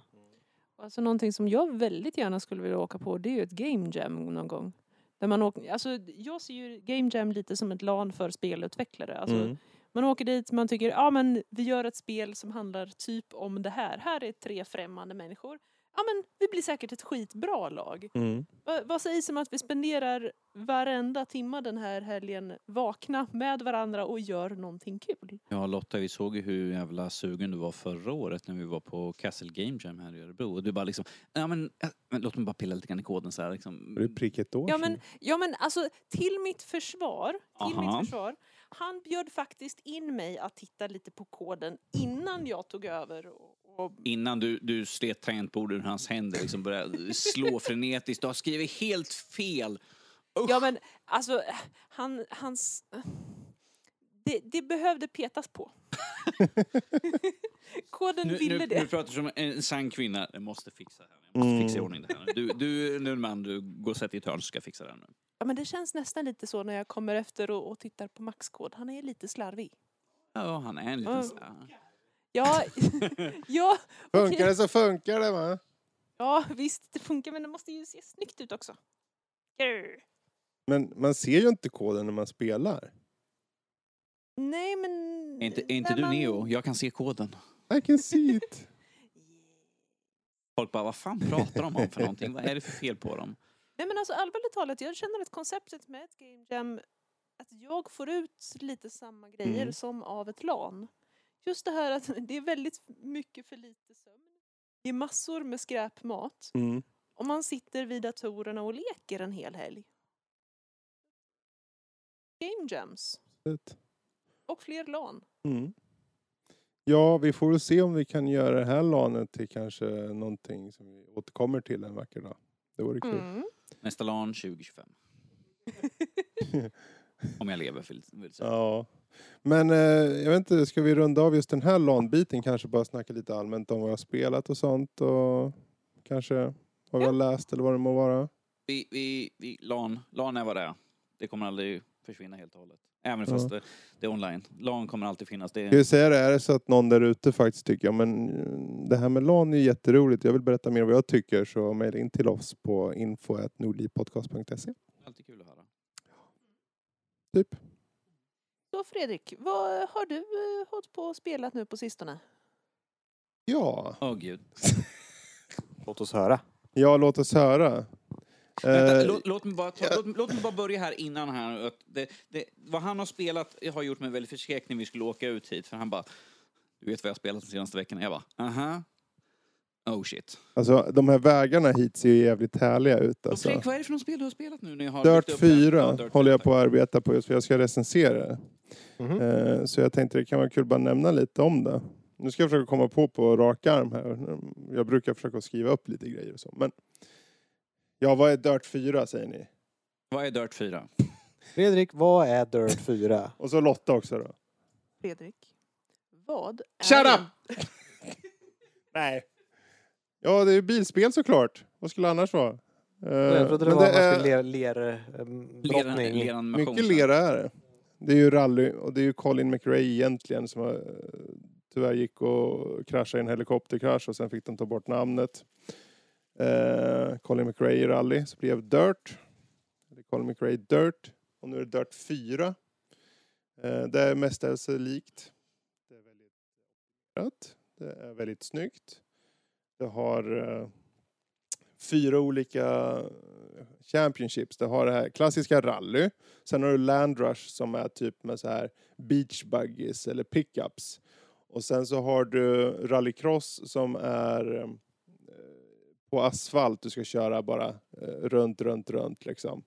Alltså någonting som jag väldigt gärna skulle vilja åka på det är ju ett game jam någon gång. Där man åker, alltså, jag ser ju Game Jam lite som ett LAN för spelutvecklare. Alltså, Mm. Man åker dit, man tycker ja men vi gör ett spel som handlar typ om det här. Här är tre främmande människor. Ja men vi blir säkert ett skitbra lag. Mm. Va, vad sägs om att vi spenderar varenda timma den här helgen vakna med varandra och gör någonting kul? Ja Lotta, vi såg ju hur jävla sugen du var förra året när vi var på Castle Game Jam här i Örebro. Och du bara liksom, ja men, äh, men låt mig bara pilla lite grann i koden så här liksom. Det är prick ett år Ja men, ja men alltså till mitt försvar, till Aha. mitt försvar. Han bjöd faktiskt in mig att titta lite på koden innan jag tog över. Och, och, Innan du, du slet tangentbordet ur hans händer liksom började slå frenetiskt. Du har skrivit helt fel. Usch. ja men alltså, han, hans... Det, det behövde petas på. koden nu, ville nu, det. nu pratar du som en sann kvinna. Jag måste fixa det här. Jag måste Mm. fixa i ordning det här. Du, du nu man, du går och sätter i ett hörn så ska jag fixa det här nu. Ja, men det känns nästan lite så när jag kommer efter och, och tittar på Maxkod. Han är lite slarvig. Ja, han är en liten... Här- Ja, ja, okej. Funkar det så funkar det va? ja visst det funkar men det måste ju se snyggt ut också. Grr. Men man ser ju inte koden när man spelar. Nej men... Är inte, är inte du man- Neo? Jag kan se koden. I can see it. Folk bara, vad fan pratar de om för någonting? Vad är det för fel på dem? Nej men alltså allvarligt talat, jag känner att konceptet med ett game jam, att jag får ut lite samma grejer Mm. som av ett LAN. Just det här att det är väldigt mycket för lite sömn. Det är massor med skräpmat. Mm. Och man sitter vid datorerna och leker en hel helg. Game jams. Det- Och fler LAN. Mm. Ja, vi får väl se om vi kan göra det här lanet till kanske någonting som vi återkommer till en vacker dag. Det vore kul. Mm. Nästa LAN 2025. Om jag lever vill, vill säga. Ja. Men eh, jag vet inte, ska vi runda av just den här LAN-biten? Kanske bara snacka lite allmänt om vad jag har spelat och sånt och kanske vad vi Ja. har läst eller vad det må vara. Vi, vi, vi, LAN, LAN är vad det är. Det kommer aldrig försvinna helt och hållet. Även Ja. fast det, det är online. LAN kommer alltid finnas. Det Ska vi är, säga det, är det så att någon där ute faktiskt tycker ja, men eh, det här med LAN är jätteroligt, jag vill berätta mer vad jag tycker så mejla in till oss på info.nordlivpodcast.se. alltid kul att höra. Typ. Så Fredrik, vad har du eh, hållit på och spelat nu på sistone? Ja, Åh gud. Låt oss höra. ja låt oss höra. Vänta, Eh, låt, låt, mig bara ta, ja. låt, låt mig bara börja här innan här. Det, det, vad han har spelat har gjort mig väldigt förskräckt när vi skulle åka ut hit. För han bara, du vet vad jag har spelat de senaste veckorna? Jag bara, aha. Oh shit. Alltså de här vägarna hit ser ju jävligt härliga ut Och alltså. Fredrik, vad är det för något spel du har spelat nu? När jag har Dirt byggt upp det här? 4 Ja, Dirt håller jag 4, på att arbeta på just för jag ska recensera det. Mhm. Eh, Så jag tänkte det kan vara kul att bara nämna lite om det. Nu ska jag försöka komma på på rak arm här. Jag brukar försöka skriva upp lite grejer och så. Men ja, vad är Dirt 4 säger ni? Vad är Dirt 4? Fredrik, vad är Dirt 4? Och så Lotta också då. Fredrik, vad är Shut up! Nej. Ja, det är bilspel såklart. Vad skulle det annars vara? Eh, Jag trodde det men var det är- ler, ler, um, Leran, brottning. leran Mycket lera är det. Det är ju rally och det är ju Colin McRae egentligen som har, eh, tyvärr gick och kraschade i en helikopterkrasch och sen fick de ta bort namnet. Eh, Colin McRae i rally så blev Dirt. Eller Colin McRae Dirt. Och nu är det Dirt 4. Eh, det är mestadels likt. Det är väldigt. Det är väldigt snyggt. Det har eh, fyra olika eh, championships. Det har det här klassiska rally. Sen har du Land Rush som är typ med så här beach buggies eller pickups. Och sen så har du rallycross som är eh, på asfalt. Du ska köra bara eh, runt, runt, runt liksom.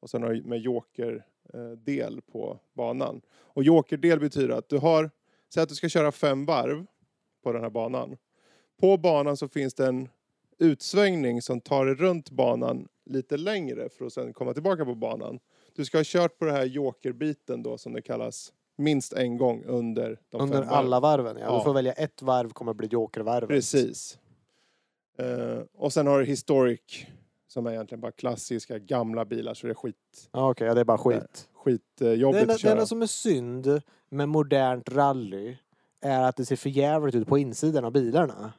Och sen har du med joker eh, på banan. Och jokerdel betyder att du har, säg att du ska köra fem varv på den här banan. På banan så finns det en utsvängning som tar dig runt banan lite längre för att sen komma tillbaka på banan. Du ska ha kört på det här jokerbiten då som det kallas minst en gång under de Under fem varven. alla varven, ja. Ja. Du får välja ett varv kommer bli jokervarvet. Precis. Eh, och sen har du historic som är egentligen bara klassiska gamla bilar så det är skit, Ja, Okej, ja, det är bara skit. skitjobbigt Det att det köra. enda som är synd med modernt rally är att det ser för jävligt ut på insidan av bilarna.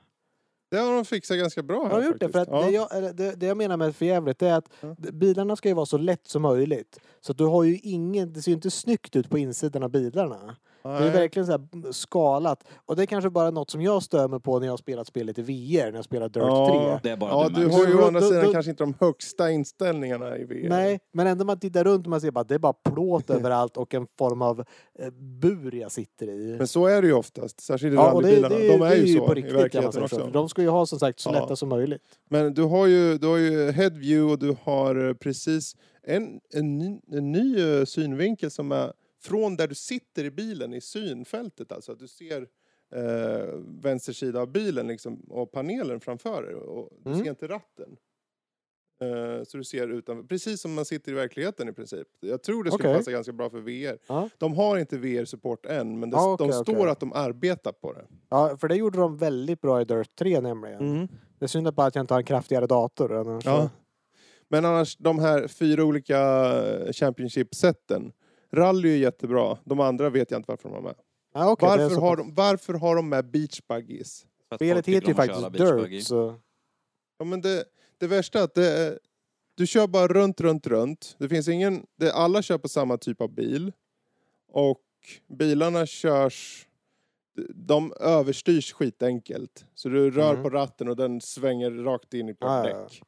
Det har de fixat ganska bra De här har gjort det, för att faktiskt. det, ja. jag, det, det jag menar med för jävligt det är att Ja. bilarna ska ju vara så lätt som möjligt. Så du har ju ingen, det ser ju inte snyggt ut på insidan av bilarna. Det är Nej. verkligen så här skalat. Och det är kanske bara något som jag stör mig på när jag har spelat spelet i VR, när jag spelar Dirt Ja. 3. Det är bara Ja, du, du har ju å andra sidan kanske inte de högsta inställningarna i VR. Nej, men ändå man tittar runt och man ser bara det är bara plåt överallt och en form av eh, bur jag sitter i. Men så är det ju oftast, särskilt i Ja, och det, det, rallybilarna. det, De är ju så på i riktigt man verkligheten också. så. De ska ju ha som sagt så Ja. lätta som möjligt. Men du har ju, du har ju head view och du har precis en, en, ny, en ny eh, synvinkel som är från där du sitter i bilen i synfältet. Alltså att du ser eh, vänster sida av bilen liksom, och panelen framför dig. Och du Mm. ser inte ratten. Eh, så du ser utanför, precis som man sitter i verkligheten i princip. Jag tror det skulle Okej. passa ganska bra för VR. Ja. De har inte VR-support än, men det, Ja, okej, de står okej. att de arbetar på det. Ja, för det gjorde de väldigt bra i Dirt 3 nämligen. Det är synd bara att jag inte har en kraftigare dator. Annars Ja. Men annars, de här fyra olika eh, Championship-sätten. Rally är jättebra. De andra vet jag inte varför de har med. Ja, det är varför, så har de, varför har de med beach buggies? Spelet heter ju faktiskt. Dirt. Så... Ja, men det, det värsta är att det, är- du kör bara runt, runt, runt. Det finns ingen... Det, alla kör på samma typ av bil. Och bilarna körs... De överstyrs skitenkelt. Så du rör Mm. på ratten och den svänger rakt in i ett Ja, ja, ja. däck. Eh,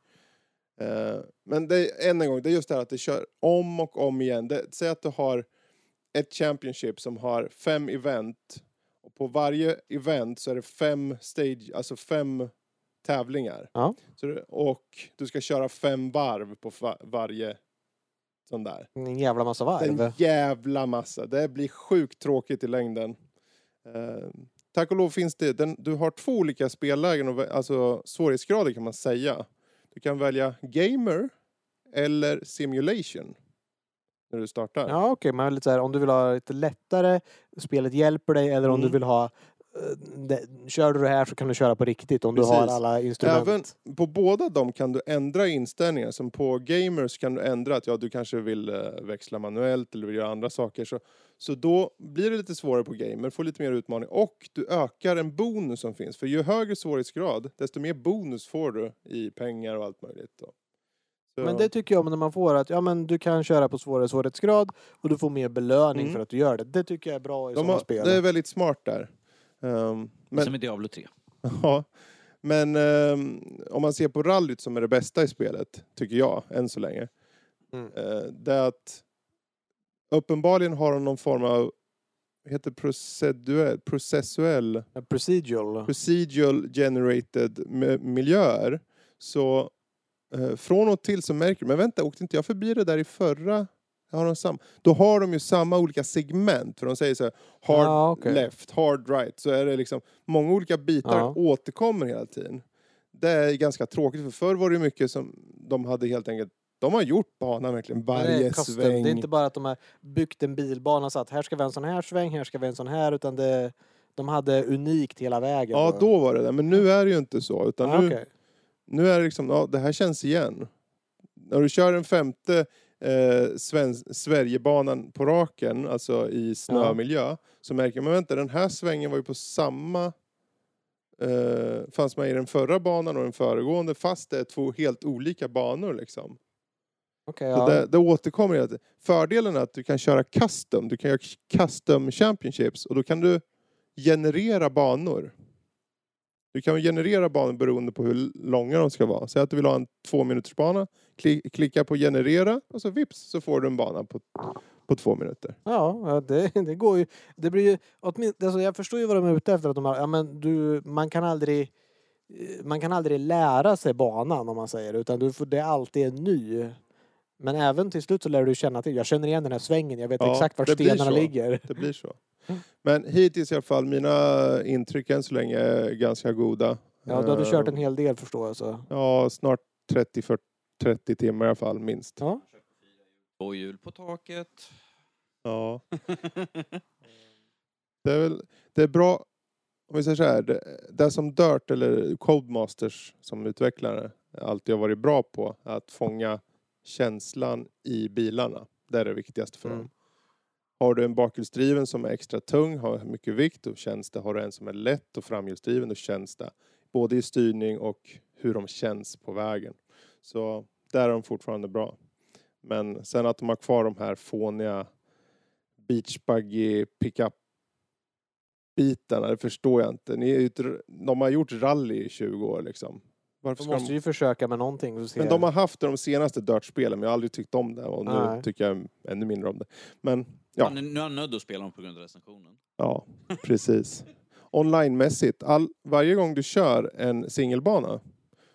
Men det är, än en gång, det är just det här att det kör om och om igen. Det, säg att du har ett Championship som har fem event. Och på varje event så är det fem stage, alltså fem tävlingar. Ja. Så och du ska köra fem varv på va, varje sån där. En jävla massa varv. En jävla massa. Det blir sjukt tråkigt i längden. Eh, tack och lov finns det, den, du har två olika spellägen, och, alltså svårighetsgrader kan man säga. Du kan välja gamer eller simulation. När du startar. Ja okej, men lite så här, om du vill ha lite lättare, spelet hjälper dig, eller om Mm. du vill ha det, Kör du det här så kan du köra på riktigt om du har Precis. alla instrument. Även på båda dem kan du ändra inställningar. Som på gamers kan du ändra att ja, du kanske vill eh, växla manuellt eller vill göra andra saker. Så, så då blir det lite svårare på gamer, får lite mer utmaning. Och du ökar en bonus som finns. För ju högre svårighetsgrad, desto mer bonus får du i pengar och allt möjligt. Då. Men det tycker jag om när man får att ja, men du kan köra på svårare svårighetsgrad och du får mer belöning Mm. för att du gör det. Det tycker jag är bra i de sådana har, spel. det är väldigt smart där. Um, men, Som i Diablo 3. Ja, men ehm, om man ser på rallyt som är det bästa i spelet, tycker jag, än så länge. Mm. Eh, det är att uppenbarligen har de någon form av, heter proceduell, processuell, Procedural. procedural generated mi- miljöer. Så eh, från och till så märker du, men vänta, åkte inte jag förbi det där i förra? Har de sam- Då har de ju samma olika segment, för de säger så här, hard Ja, okej. left, hard right, så är det liksom många olika bitar Ja. återkommer hela tiden. Det är ganska tråkigt, för förr var det mycket som de hade helt enkelt, de har gjort banan verkligen det varje custom. sväng. Det är inte bara att de har byggt en bilbana så att här ska vi ha en sån här sväng, här ska vi ha en sån här, utan det, de hade unikt hela vägen. Ja, då var det det, men nu är det ju inte så, utan Ja, nu, okej. nu är det liksom, ja det här känns igen. När du kör en femte eh, Sven- Sverigebanan på raken, alltså i snömiljö, så märker man, vänta den här svängen var ju på samma eh, fanns med i den förra banan och den föregående fast det är två helt olika banor liksom. Så ja. det, det återkommer hela tiden. Fördelen är att du kan köra custom, du kan göra custom championships och då kan du generera banor. Du kan generera banor beroende på hur långa de ska vara. Säg att du vill ha en två minuters bana, klicka på generera och så vips så får du en bana på, på två minuter. Ja, det, det går ju. Det blir ju åtminstone, alltså jag förstår ju vad de är ute efter. Att de har, ja, men du, man kan aldrig eh, man kan aldrig lära sig banan om man säger utan du får, det är alltid en ny. Men även till slut så lär du känna till. Jag känner igen den här svängen. Jag vet Ja, exakt var det blir stenarna så. ligger. Det blir så. Men hittills i alla fall, mina intryck än så länge är ganska goda. Ja, du hade kört Eh, en hel del förstår jag. Så. Ja, snart 30, 40, 30 timmar i alla fall, minst. Ja. Två hjul på taket. Ja. Det är väl, det är bra, om vi säger så här, det, det som Dirt eller Codemasters som utvecklare alltid har varit bra på, att fånga känslan i bilarna. Det är det viktigaste för Mm. dem. Har du en bakhjulsdriven som är extra tung, har mycket vikt, då känns det. Har du en som är lätt och framhjulsdriven, då känns det. både i styrning och hur de känns på vägen. Så där är de fortfarande bra. Men sen att de har kvar de här fåniga beachbuggy pickup bitarna, det förstår jag inte. Ni är ett, de har gjort rally i 20 år liksom. Varför De måste de... ju försöka med någonting. och se- Men de har haft det de senaste Dirt-spelen, men jag har aldrig tyckt om det och nu Nej. tycker jag ännu mindre om det. Men Ja. Ja. Nu är han nödd att spela dem på grund av recensionen. ja, precis. Online-mässigt, all, varje gång du kör en singelbana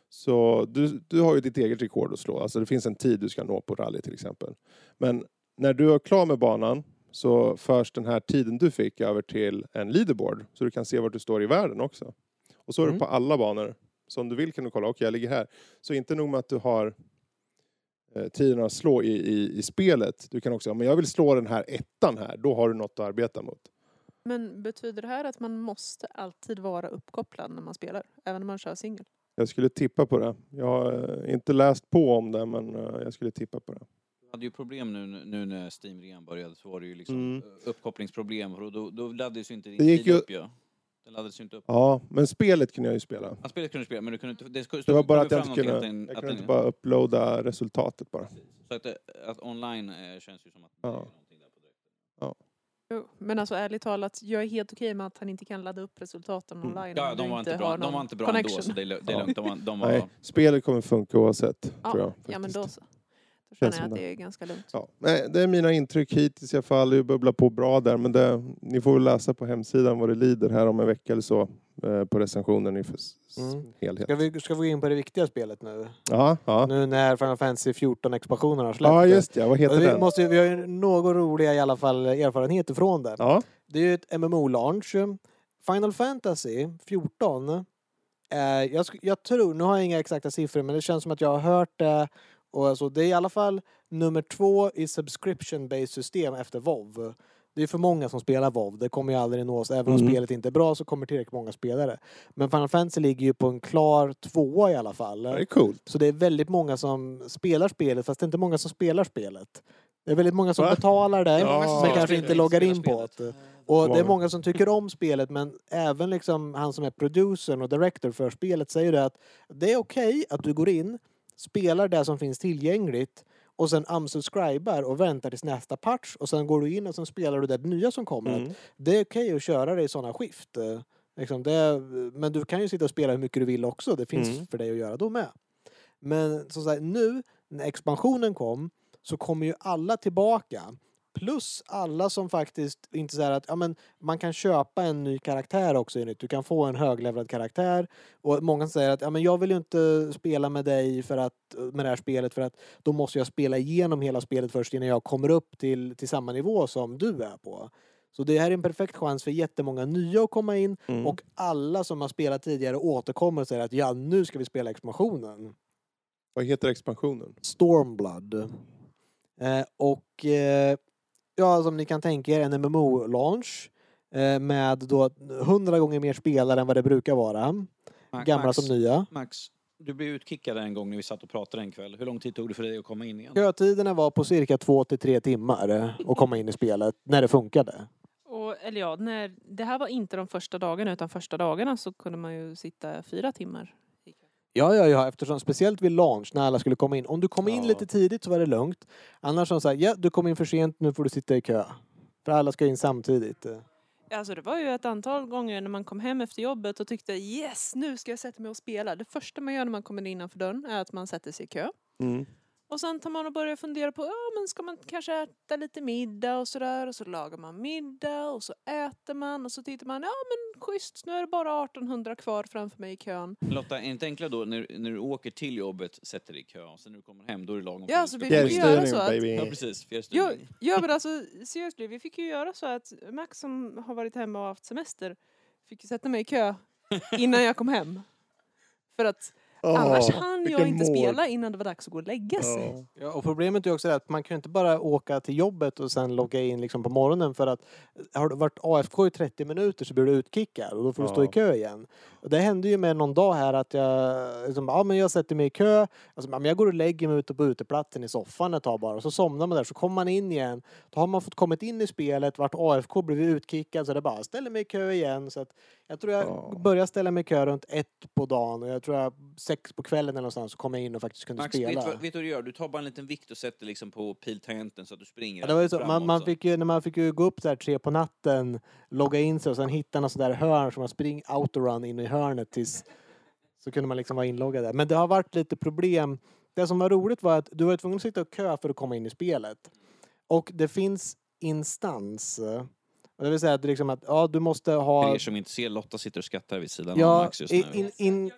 så du, du har ju ditt eget rekord att slå. Alltså det finns en tid du ska nå på rally till exempel. Men när du är klar med banan så förs den här tiden du fick över till en leaderboard så du kan se vart du står i världen också. Och så är Mm. det på alla banor. Så om du vill kan du kolla, okej jag ligger här. Så inte nog med att du har eh, tiden att slå i, i, i spelet. Du kan också, ja, men jag vill slå den här ettan här, då har du något att arbeta mot. Men betyder det här att man måste alltid vara uppkopplad när man spelar? Även när man kör singel? Jag skulle tippa på det. Jag har eh, inte läst på om det, men eh, jag skulle tippa på det. Jag hade ju problem nu, nu när Steam redan började så var det ju liksom Mm. uppkopplingsproblem och då, då laddades ju inte din Det gick tid ju- upp ju. Det laddades ju inte upp. Ja, men spelet kunde jag ju spela. Ja, spelet kunde du spela men du kunde inte... Det, skulle, Det var bara att jag inte kunde, att den- jag kunde den- inte bara uploada resultatet bara. Så att, det- att online eh, känns ju som att det Ja. är någonting där på direkt. Jo, men alltså ärligt talat, jag är helt okej med att han inte kan ladda upp resultaten Mm. online. Ja, de var inte bra, de var inte bra connection. ändå så det är, det är Ja. lugnt. De var, de var, Nej, spelet kommer funka oavsett, Ja, tror jag. ja men faktiskt. då så. Då känner jag att det. det är ganska lugnt. Ja, nej, det är mina intryck hittills i alla fall. Det bubblar på bra där. Men det, ni får väl läsa på hemsidan vad det lider här om en vecka eller så. Eh, på recensionen i Mm. helhet. Ska vi, ska vi gå in på det viktiga spelet nu? Ja, ja. Nu när Final Fantasy 14-expansionen har släppt. ja, just ja. Vad heter vi, den? måste, vi har ju några roliga i alla fall erfarenheter från det. Ja, Det är ju ett MMO-launch. Final Fantasy 14. Eh, jag, jag tror, nu har jag inga exakta siffror, men det känns som att jag har hört det. Och alltså, det är i alla fall nummer två i subscription-based system efter WoW. Det är för många som spelar WoW. Det kommer ju aldrig nås. Även om Mm. spelet inte är bra så kommer tillräckligt många spelare. Men Final Fantasy ligger ju på en klar tvåa i alla fall. det är coolt. Så det är väldigt många som spelar spelet, fast det är inte många som spelar spelet. Det är väldigt många som Va? betalar det, som men kanske inte loggar in på det. Och det är Många. som tycker om spelet, men även liksom han som är producern och director för spelet säger det att det är okej att du går in, spelar det som finns tillgängligt och sen unsubscribar och väntar tills nästa patch och sen går du in och sen spelar du det nya som kommer. Mm. Det är okej att köra det i sådana skift. eh, Liksom det, men du kan ju sitta och spela hur mycket du vill också. Det finns Mm. för dig att göra då med. Men som sagt, nu när expansionen kom så kommer ju alla tillbaka. Plus alla som faktiskt inte säger att ja, men man kan köpa en ny karaktär också nytt. Du kan få en höglevlad karaktär. Och många säger att ja, men jag vill ju inte spela med dig för att, med det här spelet för att då måste jag spela igenom hela spelet först innan jag kommer upp till, till samma nivå som du är på. Så det här är en perfekt chans för jättemånga nya att komma in Mm. och alla som har spelat tidigare återkommer och säger att ja, nu ska vi spela expansionen. Vad heter expansionen? Stormblood. Eh, och eh, ja, som ni kan tänka er en MMO-launch eh, med då 100 gånger mer spelare än vad det brukar vara. Ma- Gamla Max, som nya. Max, du blev utkickad en gång när vi satt och pratade en kväll. Hur lång tid tog det för dig att komma in igen? Kötiderna var på cirka 2 till 3 timmar att komma in i spelet när det funkade. Och, eller ja, när, det här var inte de första dagarna utan första dagarna så kunde man ju sitta fyra timmar. Ja, ja, ja, eftersom speciellt vid launch när alla skulle komma in. Om du kom in Ja. lite tidigt så var det lugnt. Annars så här, ja, du kom in för sent, nu får du sitta i kö. För alla ska in samtidigt. Alltså det var ju ett antal gånger när man kom hem efter jobbet och tyckte yes, nu ska jag sätta mig och spela. Det första man gör när man kommer innanför dörren är att man sätter sig i kö. Mm. Och sen tar man och börjar fundera på, ja men ska man kanske äta lite middag och sådär. Och så lagar man middag och så äter man och så tittar man, ja men schysst, nu är det bara 1800 kvar framför mig i kön. Lotta, är det inte enklare då när, när du åker till jobbet, sätter dig i kö och sen när du kommer hem då är det lagom Ja, alltså, vi fick ju göra så att-. Ja precis, Ja, fjärrstyrning. ja men alltså seriously, vi fick ju göra så att Max som har varit hemma och haft semester fick ju sätta mig i kö innan jag kom hem. För att Annars Åh, hann jag inte mål. spela innan det var dags att gå och lägga sig. Ja. Ja, och problemet är också det att man kan ju inte bara åka till jobbet och sen logga in liksom på morgonen för att har du varit AFK i 30 minuter så blir du utkickad och då får du stå i kö igen. Och det hände ju med någon dag här att jag liksom, ja men jag sätter mig i kö, alltså, men jag går och lägger mig ute på uteplatsen i soffan ett tag bara och så somnar man där så kommer man in igen. Då har man fått kommit in i spelet, varit AFK, blivit utkickad så det bara ställer mig i kö igen. Så att jag tror jag Ja. började ställa mig i kö runt ett på dagen och jag tror jag sex på kvällen eller någonstans så kom jag in och faktiskt kunde Max, vet spela. du, vad, vet du vad du gör? Du tar bara en liten vikt och sätter liksom på piltangenten så att du springer Ja, det var ju så, man, man fick ju, när man fick ju gå upp där tre på natten, logga in sig och sen hitta något sådär hörn som man spring autorun in i hörnet tills så kunde man liksom vara inloggad där. Men det har varit lite problem. Det som var roligt var att du var tvungen att sitta och kö för att komma in i spelet. Och det finns instans. Det vill säga att, liksom att ja, du måste För ha... er som inte ser, Lotta sitter och skrattar vid sidan av Ja, Max just nu. in, in,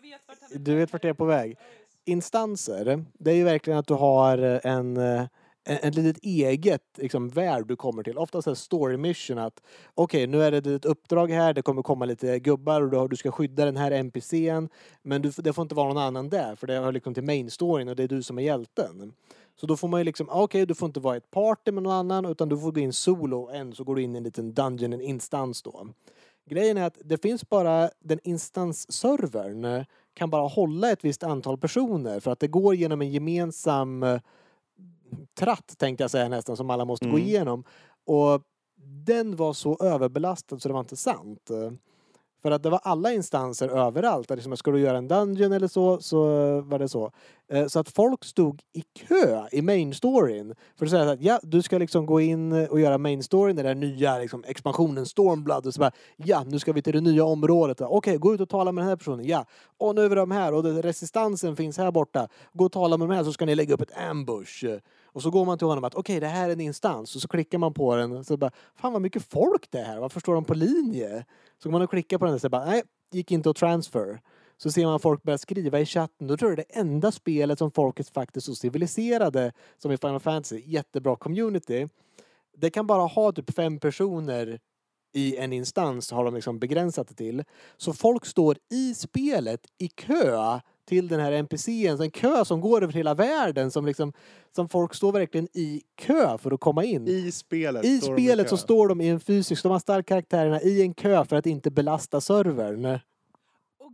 du vet vart jag är på väg. Instanser, det är ju verkligen att du har en, en, ett litet eget liksom, värld du kommer till. Oftast är story mission att okej, nu är det ett uppdrag här, det kommer komma lite gubbar och du ska skydda den här NPCn. Men du, det får inte vara någon annan där, för det hör liksom till main storyn och det är du som är hjälten. Så då får man ju liksom, ah, okej, du får inte vara i ett party med någon annan utan du får gå in solo en så går du in i en liten dungeon, en instans då. Grejen är att det finns bara, den instansservern eh, kan bara hålla ett visst antal personer för att det går genom en gemensam eh, tratt tänkte jag säga nästan som alla måste gå Mm. igenom. Och den var så överbelastad så det var inte sant. För att det var alla instanser överallt. Liksom, ska du göra en dungeon eller så, så var det så. Eh, så att folk stod i kö i main storyn. För att säga att ja, du ska liksom gå in och göra main storyn, den där nya liksom, expansionen Stormblood. Och så bara, ja, nu ska vi till det nya området. Okej, gå ut och tala med den här personen. Ja, och nu är vi de här och resistansen finns här borta. Gå och tala med de här så ska ni lägga upp ett ambush. Och så går man till honom att okej, det här är en instans. Och så klickar man på den. Och så bara, fan vad mycket folk det är här. Varför står de på linje? Så går man och klickar på den och så bara, nej, gick inte att transfer. Så ser man folk börja skriva i chatten. Då tror jag det är det enda spelet som folket faktiskt är så civiliserade som i Final Fantasy. Jättebra community. Det kan bara ha typ fem personer i en instans har de liksom begränsat det till. Så folk står i spelet i kö till den här NPCen. En kö som går över hela världen som liksom som folk står verkligen i kö för att komma in. I spelet. I spelet så står de i en fysisk, de har starkt karaktärerna i en kö för att inte belasta servern.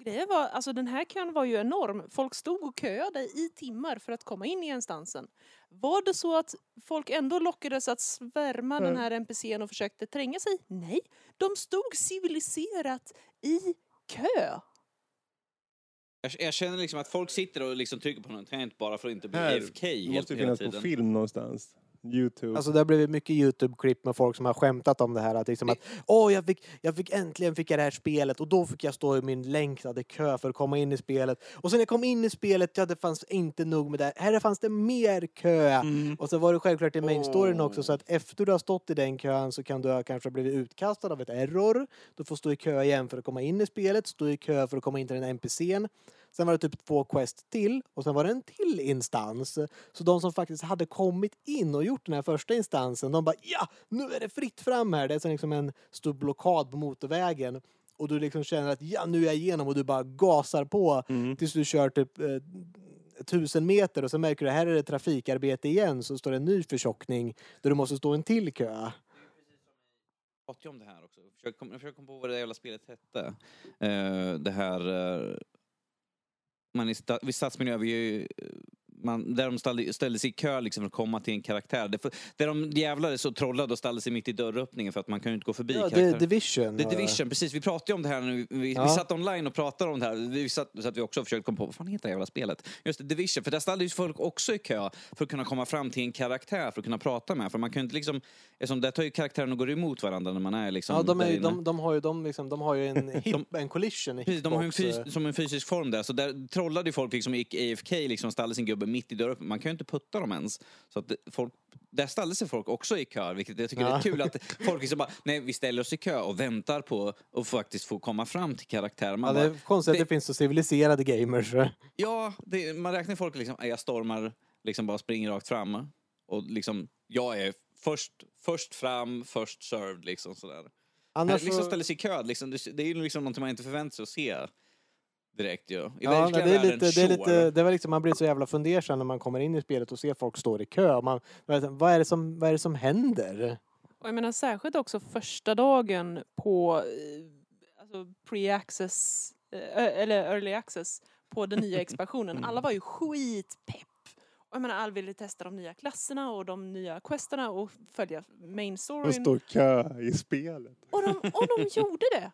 Och grejen var, alltså den här kön var ju enorm. Folk stod och köade i timmar för att komma in i instansen. Var det så att folk ändå lockades att svärma den här NPCn och försökte tränga sig? Nej, de stod civiliserat i kö. Jag, jag känner liksom att folk sitter och liksom trycker på någon tangent bara för att inte bli Här AFK Det helt, måste ju hela finnas på tiden. film någonstans. Youtube. Alltså det har blivit mycket Youtube-klipp med folk som har skämtat om det här. Att liksom att åh, jag fick, jag fick äntligen fick jag det här spelet och då fick jag stå i min längtade kö för att komma in i spelet. Och sen när jag kom in i spelet, ja det fanns inte nog med det. här. Här fanns det mer kö. Mm. Och så var det självklart i main storyn också så att efter du har stått i den kön så kan du ha kanske ha blivit utkastad av ett error. Du får stå i kö igen för att komma in i spelet, stå i kö för att komma in till den NPCn. Sen var det typ två quest till och sen var det en till instans. Så de som faktiskt hade kommit in och gjort den här första instansen, de bara ja, nu är det fritt fram här. Det är som liksom en stor blockad på motorvägen. Och du liksom känner att ja, nu är jag igenom och du bara gasar på Mm. tills du kör typ eh, tusen meter och så märker du här är det trafikarbete igen så står det en ny förtjockning där du måste stå en till kö. Jag pratade ju om det här också. Jag försöker, kom, komma på vad det jävla spelet hette. Eh, det här... eh, man är stadsmiljö, vi är ju, eh, man, där de ställde, ställde sig i kö liksom för att komma till en karaktär. Det, där de jävlades och trollade och ställde sig mitt i dörröppningen för att man kan ju inte gå förbi Ja, The. Division. The. Division, precis. Vi pratade ju om det här nu. Vi, Ja. vi satt online och pratade om det här. Vi satt, så att vi också försökte komma på vad fan heter det jävla spelet? Just det, Division. För där ställde ju folk också i kö för att kunna komma fram till en karaktär för att kunna prata med. För man kan ju inte liksom... Eftersom där tar ju karaktären och går emot varandra när man är liksom Ja, de, är, de, de har ju, de liksom, de har ju en, hip, en collision Precis, de har ju en fys- som en fysisk form där. Så där trollade ju folk liksom gick AFK liksom ställde sin gubbe mitt i dörren. Man kan ju inte putta dem ens. Så att folk, där ställde sig folk också i kö, vilket jag tycker är Ja. kul att folk liksom bara, nej vi ställer oss i kö och väntar på att faktiskt få komma fram till karaktärer. Ja, det är konstigt att det- det finns så civiliserade gamers. ja, det, man räknar folk liksom, jag stormar, liksom bara springer rakt fram. Och liksom, jag är först, först fram, först served liksom sådär. Annars Här, liksom ställer sig i kö, liksom, det, det är ju liksom någonting man inte förväntar sig att se. Direkt ju. I Ja, verkliga det, är lite, det, är lite, det var liksom, man blir så jävla fundersam när man kommer in i spelet och ser folk stå i kö. Man, vad, är det som, vad är det som händer? Och jag menar särskilt också första dagen på eh, alltså pre-access, eh, eller early access på den nya expansionen. Alla var ju skitpepp. Och jag menar, alla ville testa de nya klasserna och de nya questerna och följa main Och storyn. stå i kö i spelet. Och de, och de gjorde det!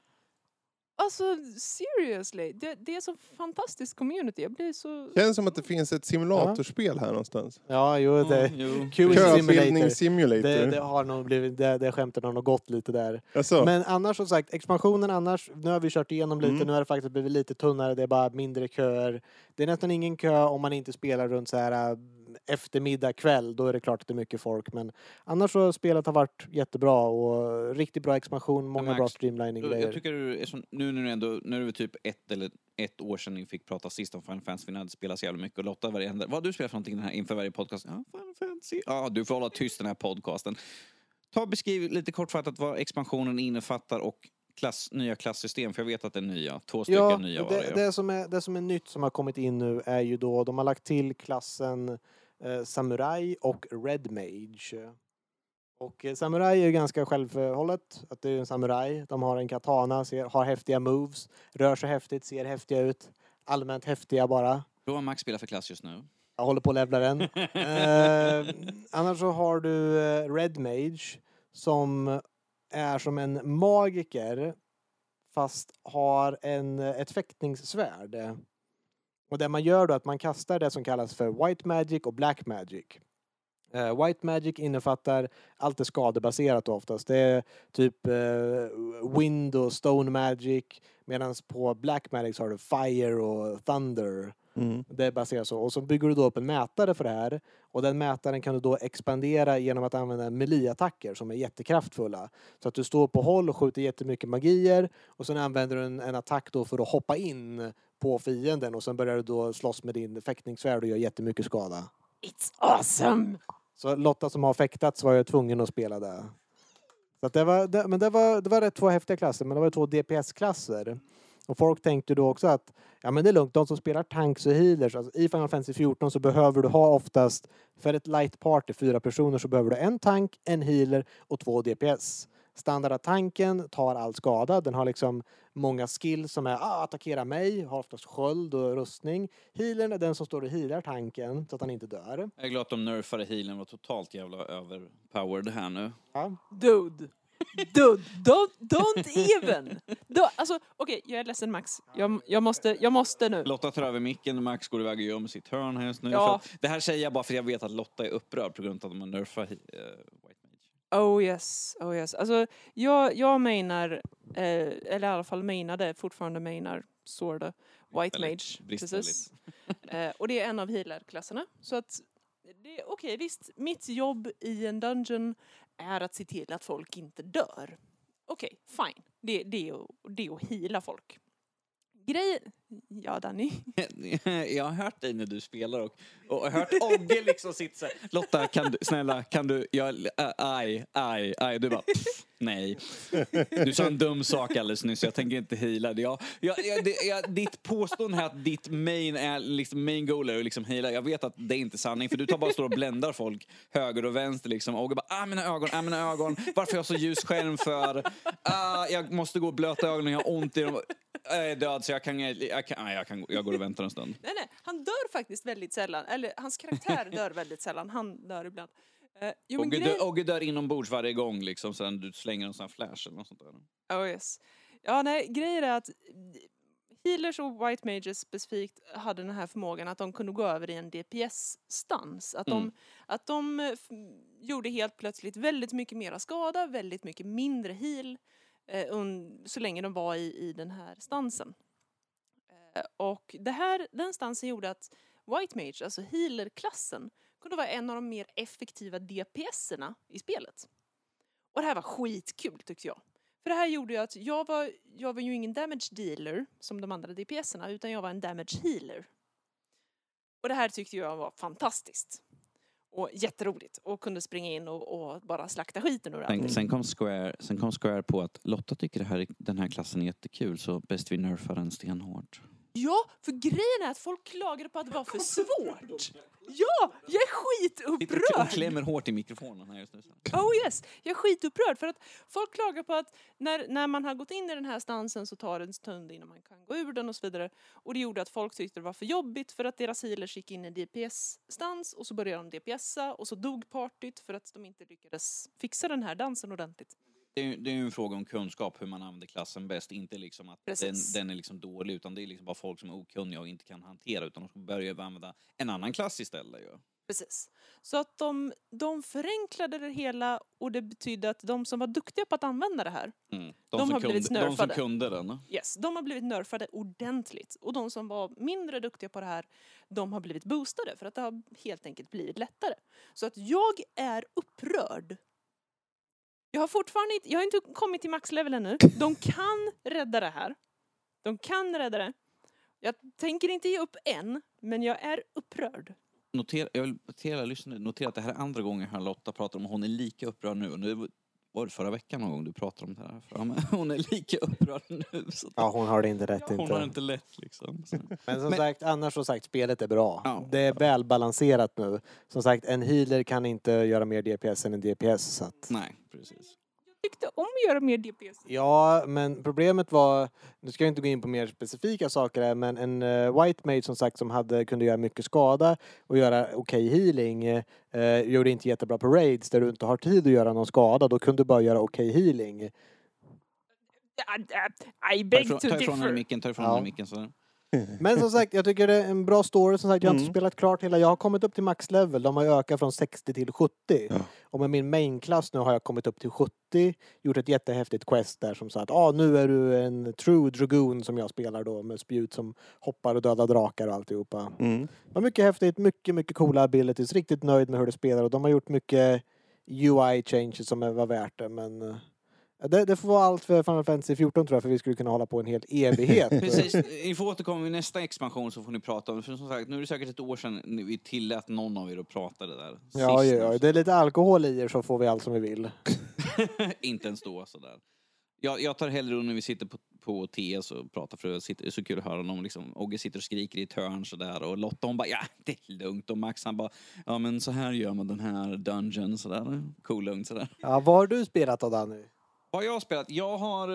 Alltså seriously, det, det är så fantastiskt community. Jag blir så... Känns som att det finns ett simulatorspel här någonstans. Ja, jo, det, Mm, jo. Köbildning Simulator. simulator. Det, det har nog blivit, det, det skämtet har nog gått lite där. Alltså, Men annars som sagt, expansionen annars, nu har vi kört igenom lite, Mm. nu har det faktiskt blivit lite tunnare, det är bara mindre köer. Det är nästan ingen kö om man inte spelar runt så här äh, eftermiddag, kväll, då är det klart att det är mycket folk. Men annars så har spelet har varit jättebra och riktigt bra expansion, många Max, bra streamlining Jag tycker du är så, nu när du ändå, nu är det typ ett eller ett år sedan ni fick prata sist om Final Fantasy, vi hade spelat så jävla mycket och Lotta varenda, vad du spelat för någonting den här inför varje podcast? Ja, Final Fantasy. Ja, du får hålla tyst den här podcasten. Ta och beskriv lite kortfattat vad expansionen innefattar och klass, nya klasssystem, för jag vet att det är nya. Två stycken Ja, nya var det, det, det, som är, det som är nytt som har kommit in nu är ju då, de har lagt till klassen Samurai och Red Mage. Och eh, Samurai är ju ganska självhållet, att det är en samuraj. De har en katana, ser, har häftiga moves, rör sig häftigt, ser häftiga ut. Allmänt häftiga bara. Har Max spelat för klass just nu. Jag håller på att levla den. eh, annars så har du eh, Red Mage som är som en magiker fast har en, ett fäktningssvärd. Och det man gör då är att man kastar det som kallas för White Magic och Black Magic. Eh, White Magic innefattar allt är skadebaserat oftast. Det är typ eh, Wind och Stone Magic medan på Black Magic så har du Fire och Thunder. mm. Det baseras så. Och så bygger du då upp en mätare för det här. Och den mätaren kan du då expandera genom att använda melee-attacker som är jättekraftfulla. Så att du står på håll och skjuter jättemycket magier och sen använder du en, en attack då för att hoppa in på fienden och sen börjar du då slåss med din fäktningssvärd och gör jättemycket skada. It's awesome! Så Lotta som har fäktats var ju tvungen att spela det. Så det var, det, men det var, det var rätt två häftiga klasser, men det var två DPS-klasser. Och folk tänkte då också att ja men det är lugnt, de som spelar tanks och healers, alltså i Final Fantasy 14 så behöver du ha oftast, för ett light party, fyra personer, så behöver du en tank, en healer och två DPS. Standarda tanken tar all skada, den har liksom många skills som är ah, attackera mig, har oftast sköld och rustning. Healern är den som står och healar tanken så att han inte dör. Jag är glad att de nerfade healen var totalt jävla överpowered här nu. Ja. Dude. Dude, don't, don't even! Då, alltså, okej, jag är ledsen Max. Jag, jag, måste, jag måste nu. Lotta tar över micken, Max går iväg och gör med sitt hörn här just nu. Ja. Att, det här säger jag bara för jag vet att Lotta är upprörd på grund av att de har nerfat uh, White Mage. Oh yes, oh yes. Alltså, jag, jag menar, eh, eller i alla fall menade, fortfarande menar, sorta, White Mage. Precis. Eh, och det är en av healer-klasserna. Så att, det- okej visst, mitt jobb i en dungeon är att se till att folk inte dör. Okej, fine. Det, det, är, att- det är att heala folk. Grejen... Ja, Danny. jag har hört dig när du spelar och, och har hört Ogge liksom sitta så. Lotta, kan du, snälla, kan du, jag, äh, aj, aj, aj. Du bara, pff, nej. Du sa en dum sak alldeles nyss, jag tänker inte heala. Jag, jag, jag, det, jag, ditt påstående här att ditt main, är, liksom, main goal är att liksom heala, jag vet att det är inte sanning för du tar bara står och bländar folk höger och vänster liksom. Ogge bara, ah mina ögon, ah mina ögon, varför har jag så ljus skärm för? Ah, jag måste gå och blöta ögonen, jag har ont i dem. Jag är död så jag kan, jag, kan, nej, jag, kan, jag går och väntar en stund. Nej, nej, han dör faktiskt väldigt sällan. Eller hans karaktär dör väldigt sällan. Han dör ibland. Eh, jo, Ogge, grej... dör, Ogge dör inombords varje gång liksom, sen du slänger en sån här flash eller något sånt där. Oh yes. Ja, nej, grejen är att healers och white mages specifikt hade den här förmågan att de kunde gå över i en DPS-stans. Att de, Mm. att de eh, gjorde helt plötsligt väldigt mycket mera skada, väldigt mycket mindre heal eh, så länge de var i, i den här stansen. Och det här, den stansen gjorde att white mage, alltså healer-klassen, kunde vara en av de mer effektiva DPS-erna i spelet. Och det här var skitkul tyckte jag. För det här gjorde ju att jag var, jag var ju ingen damage dealer som de andra DPSerna utan jag var en damage healer. Och det här tyckte jag var fantastiskt. Och jätteroligt. Och kunde springa in och, och bara slakta skiten ur Sen, allt. sen, kom Square, sen kom Square på att Lotta tycker här, den här klassen är jättekul så bäst vi nerfar den stenhårt. Ja, för grejen är att folk klagade på att det var för svårt. Ja, jag är skitupprörd. klämmer hårt i mikrofonen här just nu. Oh yes, jag är skitupprörd för att folk klagar på att när, när man har gått in i den här stansen så tar det en stund innan man kan gå ur den och så vidare. Och det gjorde att folk tyckte det var för jobbigt för att deras healers gick in i DPS-stans och så började de DPSa och så dog partyt för att de inte lyckades fixa den här dansen ordentligt. Det är, det är ju en fråga om kunskap, hur man använder klassen bäst. Inte liksom att den, den är liksom dålig, utan det är liksom bara folk som är okunniga och inte kan hantera, utan de ska börja använda en annan klass istället. Ju. Precis. Så att de, de förenklade det hela och det betydde att de som var duktiga på att använda det här, Mm. De som har blivit kunde, de som kunde den. yes, de har blivit nerfade ordentligt. Och de som var mindre duktiga på det här, de har blivit boostade för att det har helt enkelt blivit lättare. Så att jag är upprörd. Jag har fortfarande inte, jag har inte kommit till maxlevel ännu. De kan rädda det här. De kan rädda det. Jag tänker inte ge upp än, men jag är upprörd. Notera, jag vill notera, notera att det här är andra gången här Lotta pratar om hon är lika upprörd nu. nu var det förra veckan någon gång du pratade om det här? Ja, men Hon är lika upprörd nu. Så Ja, hon har det inte rätt hon inte. har inte lätt liksom. Så. Men som Men- sagt, annars som sagt, spelet är bra. Ja. Det är välbalanserat nu. Som sagt, en healer kan inte göra mer DPS än en DPS. Så att... Nej, precis. Tyckte om att göra mer DPS. Ja, men problemet var, nu ska jag inte gå in på mer specifika saker här, men en uh, white mage som sagt som hade, kunde göra mycket skada och göra okej healing eh, gjorde inte jättebra på raids där du inte har tid att göra någon skada. Då kunde du bara göra okej healing. I beg to ta ifrån henne differ. micken, ta ifrån Ja. henne micken. Så. Men som sagt, jag tycker det är en bra story. Som sagt, jag har inte Mm. spelat klart hela. Jag har kommit upp till max level. De har ökat från 60 till 70. Ja. Och med min main-klass nu har jag kommit upp till 70. Gjort ett jättehäftigt quest där som sa att ah, nu är du en true dragoon som jag spelar då med spjut som hoppar och dödar drakar och alltihopa. Mm. Det var mycket häftigt, mycket, mycket coola abilities. Riktigt nöjd med hur det spelar och de har gjort mycket UI changes som var värt det. Men eh, det, det får vara allt för Final Fantasy 14 tror jag för vi skulle kunna hålla på en hel evighet. Precis, ni får återkomma vid nästa expansion så får ni prata om det. För som sagt, nu är det säkert ett år sedan vi tillät någon av er att prata det där. Ja, Sist ja, ja, det är lite alkohol i er så får vi allt som vi vill. Inte ens då sådär. Jag, jag tar hellre när vi sitter på, på TS och pratar för det är så kul att höra dem liksom. Ogge sitter och skriker i ett hörn sådär och Lotta hon bara ja det är lugnt och Max han bara ja men så här gör man den här dungeon sådär. Cool lugnt sådär. Ja, vad har du spelat då Danny? Vad har jag spelat? Jag har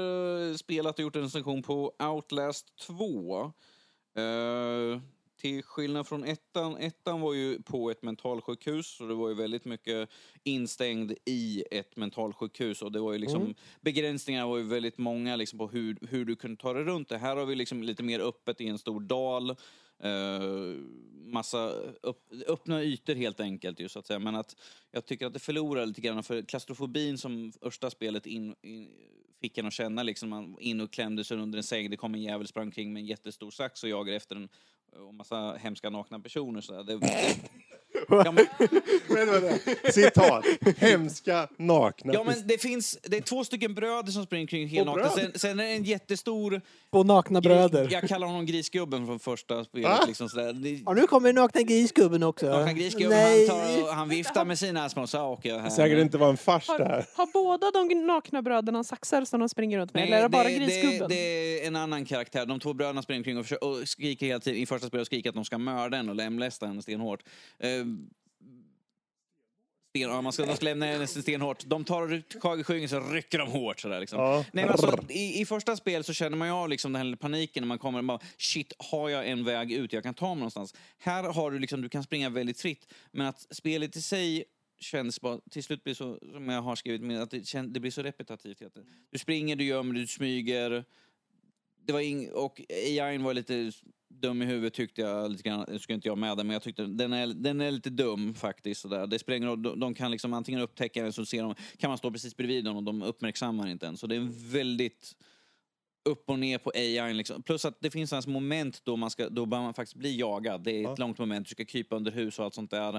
eh, spelat och gjort en recension på Outlast 2. Uh, till skillnad från ettan, ettan var ju på ett mentalsjukhus så det var ju väldigt mycket instängd i ett mentalsjukhus och det var ju liksom Mm. begränsningar var ju väldigt många liksom på hur, hur du kunde ta dig runt det. Här har vi liksom lite mer öppet i en stor dal. Eh, massa upp, öppna ytor helt enkelt ju så att säga. Men att jag tycker att det förlorar lite grann för klaustrofobin som första spelet in, in, fick en att känna liksom. Man in och klämde sig under en säng. Det kom en jävel sprang kring med en jättestor sax och jagade efter en och massa hemska nakna personer så där. Det, det, ja, men, Vänta, vänta. Citat. Hemska, nakna. ja men det finns, det är två stycken bröder som springer kring helt Och nakna. bröd? Sen, sen är det en jättestor På nakna bröder. Jag kallar honom grisgubben från första spelet. Va? Liksom sådär. Det, Ja, nu kommer nakna grisgubben också. Nakna grisgubben, Nej. han, tar, och han viftar med sina små saker här. Säkert inte var en fars det Har, här. har båda de nakna bröderna saxar som de springer runt med? eller är det bara grisgubben? Det, det är en annan karaktär. De två bröderna springer omkring och, försöker, och skriker hela tiden, i första spelet skriker att de ska mörda en och lemlästa henne stenhårt. Eh, sten, ja, man ska, de ska lämna henne stenhårt. De tar i skyngen så rycker de hårt sådär liksom. Ja. Nej, men alltså, i, I första spel så känner man ju av liksom den här paniken när man kommer och bara, shit, har jag en väg ut jag kan ta mig någonstans? Här har du liksom, du kan springa väldigt fritt, men att spelet i sig känns bara, till slut blir så, som jag har skrivit med, att det, kän, det blir så repetitivt. Du springer, du gömmer, du smyger. Det var ing, och AI var lite dum i huvudet tyckte jag lite grann, ska inte jag med det, men jag tyckte den är, den är lite dum faktiskt. Sådär. Det spelar ingen roll, de, de kan liksom antingen upptäcka den så ser de, kan man stå precis bredvid dem och de uppmärksammar inte ens. Så det är en väldigt upp och ner på AI. Liksom. Plus att det finns ens moment då man, ska, då bör man faktiskt bli jagad. Det är ett Ja. långt moment, du ska krypa under hus och allt sånt där.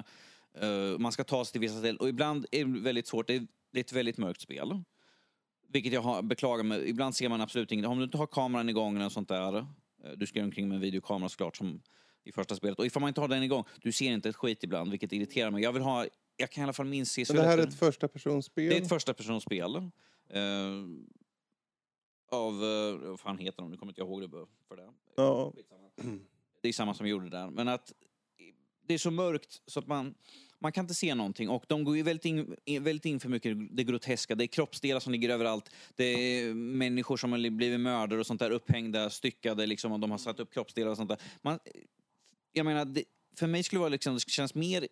Eh, man ska ta sig till vissa ställen och ibland är det väldigt svårt. Det är, det är ett väldigt mörkt spel. Vilket jag har, beklagar mig. Ibland ser man absolut inget. Om du inte har kameran igång eller sånt där. eh, Du ska omkring med en videokamera såklart som i första spelet. Och ifall man inte har den igång, du ser inte ett skit ibland, vilket irriterar mig. Jag vill ha, jag kan i alla fall minst se Men det här är ett första personspel. Det är ett första personspel. Eh, av, eh, vad fan heter de, nu kommer inte jag ihåg det för det. Ja. Det är samma som gjorde det där. Men att det är så mörkt så att man, man kan inte se någonting. Och de går ju väldigt in, väldigt in för mycket det groteska. Det är kroppsdelar som ligger överallt. Det är människor som har blivit mördare och sånt där. Upphängda, styckade liksom. Och de har satt upp kroppsdelar och sånt där. Man, jag menar, det, för mig skulle det vara liksom, det känns mer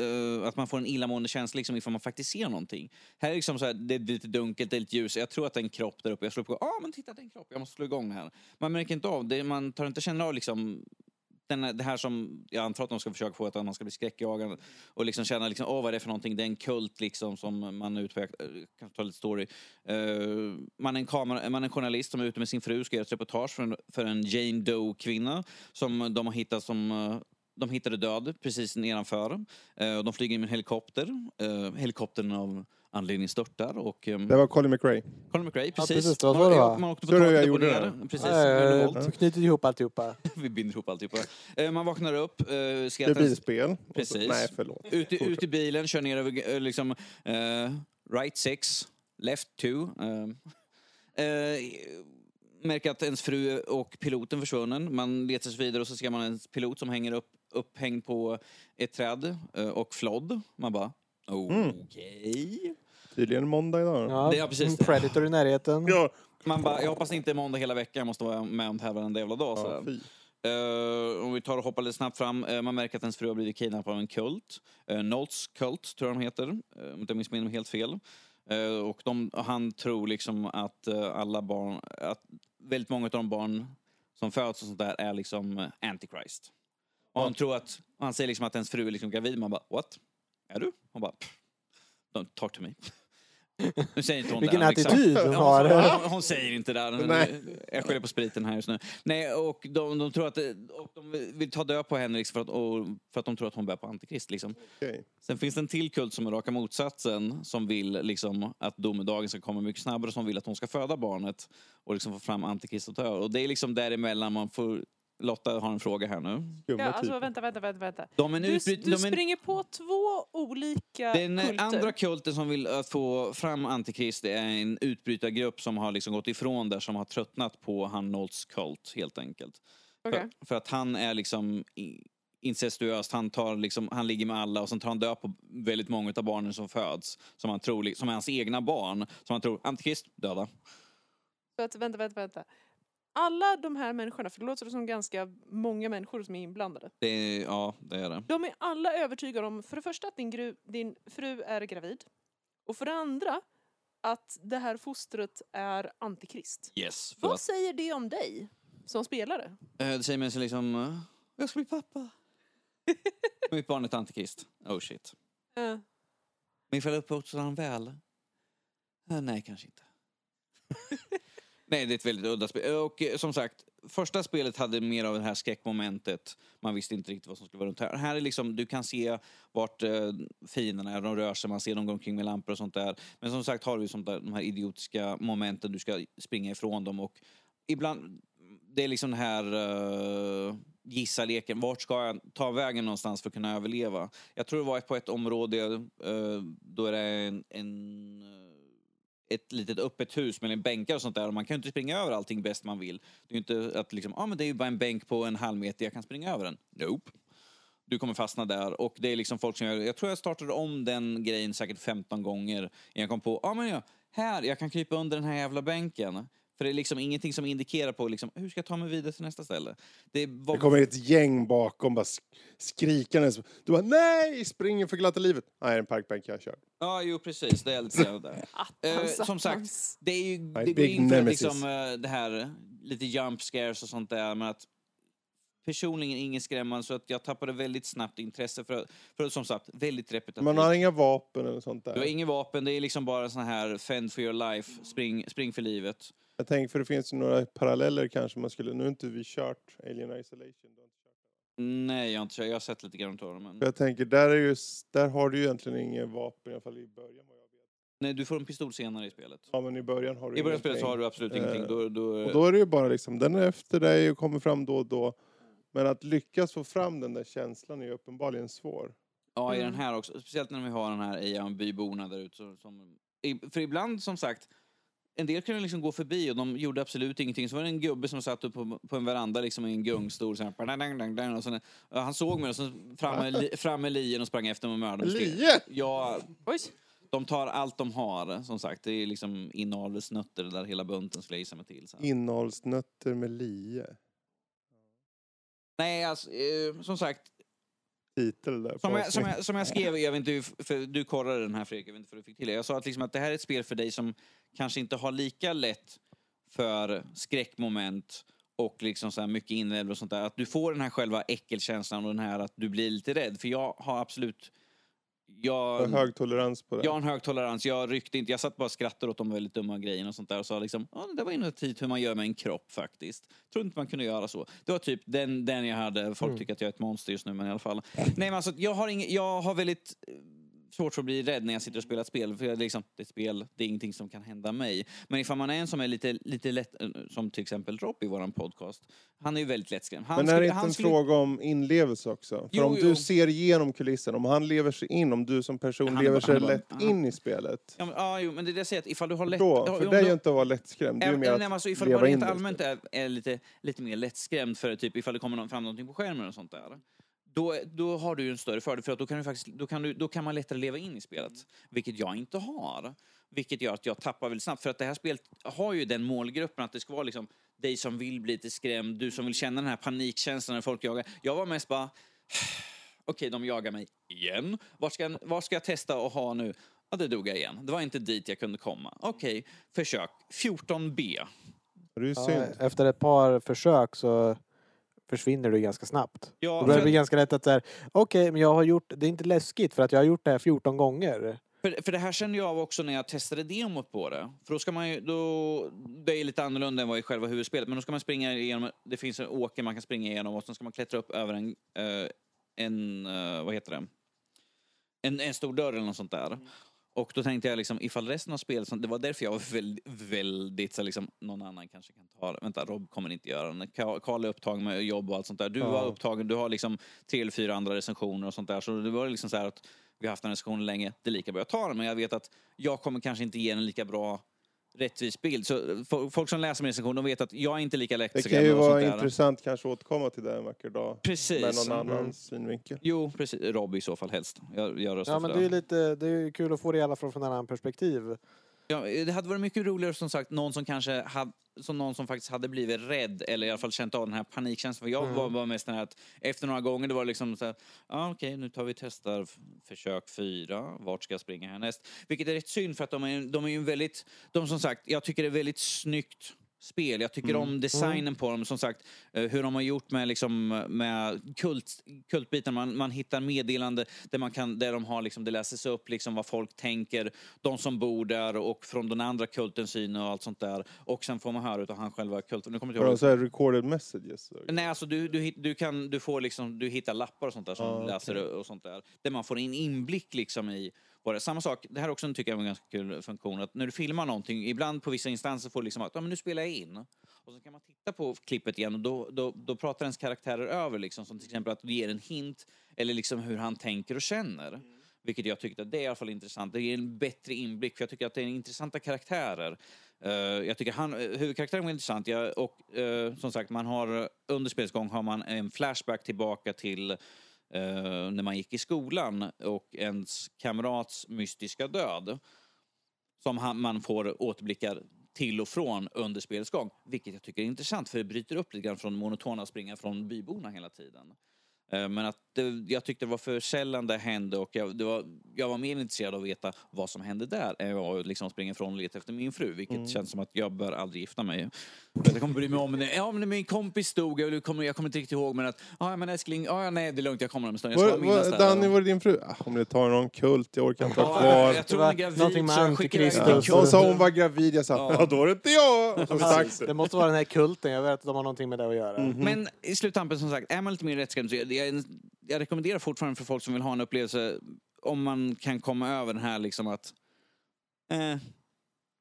Uh, att man får en illamående känsla liksom, ifall man faktiskt ser någonting. Här är liksom så här, det är lite dunkelt, det är lite ljus. Jag tror att det är en kropp där uppe. Jag slår på, ah, men titta det är en kropp, jag måste slå igång här. Man märker inte av det, man tar inte känna av liksom den, här- det här som jag antar att de ska försöka få att man ska bli skräckjagande och liksom känna liksom, åh vad är det för någonting, det är en kult liksom som man utvecklar, ute eh, ta lite story. Eh, man, är en kamera, man är en journalist som är ute med sin fru och ska göra ett reportage för en, för en Jane Doe-kvinna som de har hittat som uh, de hittade död precis nedanför. Eh, de flyger in med en helikopter. Eh, helikoptern av anledning störtar och... Um, Det var Colin McRae. Colin McRae, precis. precis, det var så man, det var. man åkte på taket jag upp och gjorde ner. det. Precis, våld. knyter ihop alltihopa. Vi binder ihop alltihopa. Eh, man vaknar upp, eh, ser Det en- bilspel. Och så- Precis. Nej, förlåt. ut, i- ut i bilen, kör ner över eh, liksom, eh, right six, left two. Eh, eh, märker att ens fru och piloten försvunnen. Man letar sig vidare och så ser man en pilot som hänger upp, upphängd på ett träd och flodd. Man bara, okej. Tydligen måndag idag. Ja, Det är precis en det. Predator i närheten. Ja. Man bara, jag hoppas det inte är måndag hela veckan, jag måste vara med om det här varenda jävla dag. Ja, fy. Eh, om vi tar och hoppar lite snabbt fram. eh, man märker att ens fru har blivit kidnappad av en kult. Uh, Nolts kult tror jag de heter. Uh, om inte jag missminner mig helt fel. Eh, och de, han tror liksom att eh, alla barn, att väldigt många av de barn som föds och sånt där är liksom eh, antichrist. Och han tror att, han säger liksom att ens fru är liksom gravid. Man bara, what? Är du? Hon bara, "Pff, don't talk to me. Nu säger inte hon Vilken det, liksom. attityd hon Ja, har. Hon, hon säger inte det. Nej. Jag skyller på spriten här just nu. Nej, och de, de tror att och de vill ta död på henne liksom för, att, för att de tror att hon bär på antikrist. Liksom. Okej. Sen finns det en till kult som är raka motsatsen som vill liksom, att domedagen ska komma mycket snabbare som vill att hon ska föda barnet och liksom få fram antikrist och ta över. Och det är liksom däremellan man får... Lotta har en fråga här nu. Ja, alltså vänta, vänta, vänta. vänta. De är Du, utbryt- du de en- springer på två olika Den kulter. andra kulten som vill att få fram Antikrist är en utbrytargrupp som har liksom gått ifrån där, som har tröttnat på han Nolts kult helt enkelt. Okej. För, för att han är liksom incestuöst, han, tar liksom, han ligger med alla och sen tar han död på väldigt många av barnen som föds. Som han tror, som är hans egna barn. Som han tror, Antikrist, döda. Att, vänta, vänta, vänta. Alla de här människorna, för det låter som ganska många människor som är inblandade. Det är, ja, det är det. De är alla övertygade om, för det första att din, gru, din fru är gravid. Och för det andra att det här fostret är antikrist. Yes. Vad att, säger det om dig som spelare? eh, det säger mig så liksom, eh, jag ska bli pappa. Mitt barn är ett Antikrist. Oh shit. Men ifall jag uppfostrar honom väl? Eh, nej, kanske inte. nej, det är ett väldigt udda spel. Och eh, som sagt, första spelet hade mer av det här skräckmomentet. Man visste inte riktigt vad som skulle vara runt här. Här är liksom, du kan se vart eh, fienderna är, de rör sig, man ser dem gå omkring med lampor och sånt där. Men som sagt har du sånt där, de här idiotiska momenten, du ska springa ifrån dem och ibland, det är liksom den här uh, gissa-leken. Vart ska jag ta vägen någonstans för att kunna överleva? Jag tror det var på ett område, eh, då är det en, en, eh, ett litet öppet hus med en bänkar och sånt där. Och man kan ju inte springa över allting bäst man vill. Det är ju inte att liksom, ah, men det är ju bara en bänk på en halv meter, jag kan springa över den. Nope. Du kommer fastna där och det är liksom folk som gör, jag tror jag startade om den grejen säkert 15 gånger. innan Jag kom på, ah, men ja, här, jag kan krypa under den här jävla bänken. För det är liksom ingenting som indikerar på liksom, hur ska jag ta mig vidare till nästa ställe? Det var Det kommer ett gäng bakom bara sk- skrikandes. Du bara nej, springer för glatta livet. Nej, det är en parkbänk jag kör. Ja, jo precis. Det är lite där. Attans, som sagt, det är ju det går in för liksom, eh, det här lite jump scares och sånt där. Men att personligen inget skrämmande så att jag tappade väldigt snabbt intresse för, för som sagt, väldigt repetitivt. Man har inga vapen eller sånt Du har där. inget vapen, det är liksom bara sån här fend for your life, spring, spring för livet. Jag tänker för det finns ju några paralleller kanske man skulle... Nu har inte vi kört Alien Isolation. Nej, jag har inte kört. Jag har sett lite grann av det, men... Jag tänker, där, är ju, där har du ju egentligen inget vapen, i alla fall i början. Nej, du får en pistol senare i spelet. Ja, men i början har du I början av spelet så har du absolut Eh, ingenting. Då, då, Och då är det ju bara liksom, den är efter dig och kommer fram då och då. Men att lyckas få fram den där känslan är ju uppenbarligen svår. Ja, i Mm. den här också. Speciellt när vi har den här Ejan byborna där ute. Som, för ibland, som sagt, en del kunde liksom gå förbi och de gjorde absolut ingenting. Så var det en gubbe som satt upp på, på en veranda liksom i en gungstol. Så här, badang, dang, dang, dang, och sen, och han såg mig och så fram med, li- fram med lien och sprang efter mig och mördade mig. Lie? Ja, de tar allt de har, som sagt. Det är liksom inavelsnötter där hela bunten skulle jag gissa mig till. Så. Innehållsnötter med lie. Nej, alltså, eh, som sagt. Titel där. Som jag, som, jag, som jag skrev, jag vet inte, hur- för du korrade den här Fredrik, jag vet inte för du fick till det. Jag sa att, liksom att det här är ett spel för dig som kanske inte har lika lätt för skräckmoment och liksom så här mycket inälvor och sånt där. Att du får den här själva äckelkänslan och den här att du blir lite rädd. För jag har absolut... Jag, har hög tolerans på det. jag har en hög tolerans. Jag ryckte inte. Jag satt bara och skrattade åt de väldigt dumma grejerna och sånt där och sa liksom, ja det var innovativt hur man gör med en kropp faktiskt. Tror inte man kunde göra så. Det var typ den, den jag hade. Folk tycker att jag är ett monster just nu men i alla fall. Nej men alltså jag har, ing, jag har väldigt svårt för att bli rädd när jag sitter och spelar ett spel. För jag, liksom, det är ett spel, det är ingenting som kan hända mig. Men ifall man är en som är lite, lite lätt, eh, som till exempel Rob i våran podcast. Han är ju väldigt lättskrämd. Han Men är det inte han en skulle- fråga om inlevelse också? För Jo, om jo. du ser igenom kulissen, om han lever sig in, om du som person Han lever han sig bara- lätt ja. in i spelet. Ja, men, ja, jo, men det är det jag säger, att ifall du har lätt... Då, ja, för om det är ju inte att vara lättskrämd, det är ju mer nej, att alltså, ifall in rent allmänt är, är lite, lite mer lättskrämd för typ ifall det kommer någon, fram någonting på skärmen och sånt där. Då, då har du ju en större fördel för att då kan, du faktiskt, då, kan du, då kan man lättare leva in i spelet. Vilket jag inte har. Vilket gör att jag tappar väldigt snabbt. För att det här spelet har ju den målgruppen att det ska vara liksom dig som vill bli lite skrämd, du som vill känna den här panikkänslan när folk jagar. Jag var mest bara, okej de jagar mig igen. Var ska, var ska jag testa och ha nu? Ja, det dog jag igen. Det var inte dit jag kunde komma. Okej, försök. 14B. Det är ju Ja, synd. efter ett par försök så försvinner du ganska snabbt. Ja, Då börjar det bli ganska lätt att säga, okej, men jag har gjort, det är inte läskigt för att jag har gjort det här 14 gånger. För, för det här kände jag av också när jag testade demot på det. För då ska man ju, då, det är lite annorlunda än vad i själva huvudspelet. Men då ska man springa igenom, det finns en åker man kan springa igenom och sen ska man klättra upp över en, eh, en eh, vad heter det? En, en stor dörr eller något sånt där. Och då tänkte jag liksom, ifall resten av spelet, det var därför jag var väldigt, väldigt så liksom, någon annan kanske kan ta det. Vänta, Rob kommer inte göra det. Ka- Karl är upptagen med jobb och allt sånt där. Du Ja. var upptagen, du har liksom tre eller fyra andra recensioner och sånt där. Så det var liksom så här att vi har haft den recensionen länge, det är lika bra jag tar den. Men jag vet att jag kommer kanske inte ge en lika bra rättvis bild. Så fo- folk som läser min recension, de vet att jag är inte lika lätt Det kan ju vara intressant kanske att återkomma till det en vacker dag. Precis. Med någon Mm. annan synvinkel. Jo, precis. Rob i så fall helst. Jag, jag röstar Ja, för men det är lite, det är kul att få det i alla fall från en annan perspektiv. Ja, det hade varit mycket roligare som sagt någon som kanske hade, som någon som faktiskt hade blivit rädd eller i alla fall känt av den här panikkänslan. För jag Mm. var, var mest den här att efter några gånger det var liksom så här, ja okej nu tar vi testar försök fyra, vart ska jag springa härnäst? Vilket är rätt synd för att de är, de är ju väldigt, de som sagt, jag tycker det är väldigt snyggt spel. Jag tycker om designen på dem, som sagt, eh, hur de har gjort med, liksom, med kult, kultbiten. Man, man hittar meddelande där, man kan, där de har, liksom, det läses upp liksom, vad folk tänker, de som bor där och från den andra kultens syn och allt sånt där. Och sen får man höra utav han själva kulten. Nu kommer jag inte ihåg. recorded messages? Nej, alltså du, du, du, kan, du, får liksom, du hittar lappar och sånt där som Ah, läser och sånt där. Där man får en inblick liksom i vad det. Samma sak, det här är också tycker jag är en ganska kul funktion, att när du filmar någonting, ibland på vissa instanser får du liksom att, ja men nu spelar jag in. Och så kan man titta på klippet igen och då, då, då pratar ens karaktärer över liksom, som till exempel att du ger en hint eller liksom hur han tänker och känner. Vilket jag tyckte att det är i alla fall intressant. Det ger en bättre inblick för jag tycker att det är intressanta karaktärer. Eh, jag tycker han, eh, huvudkaraktären var intressant. Jag, och eh, som sagt, man har, under spelets gång har man en flashback tillbaka till eh, när man gick i skolan och ens kamrats mystiska död. Som han, man får återblickar till och från under spelets gång. Vilket jag tycker är intressant för det bryter upp lite grann från monotona springa från byborna hela tiden. Eh, Men att det, jag tyckte det var för sällan det hände och jag, det var, jag var mer intresserad av att veta vad som hände där än att liksom springa ifrån och leta efter min fru. Vilket känns som att jag bör aldrig gifta mig. Jag kommer bry mig om det. Ja, men min kompis dog, jag kommer, jag kommer inte riktigt ihåg men att, ja men älskling, ja nej det är lugnt jag kommer om en stund. Jag ska Var, var. Danny, var det din fru? Ah, om det tar någon kult, jag orkar inte ha Ja, kvar. jag tror Det hon är gravid någonting med så jag De sa hon var gravid, jag sa Ja. ja. då är det inte jag. Sagt. Det måste vara den här kulten, jag vet att de har någonting med det att göra. Mhm. Men i sluttampen som sagt, är man lite mer rättsskrämd så jag, jag, jag rekommenderar fortfarande för folk som vill ha en upplevelse om man kan komma över den här liksom att eh,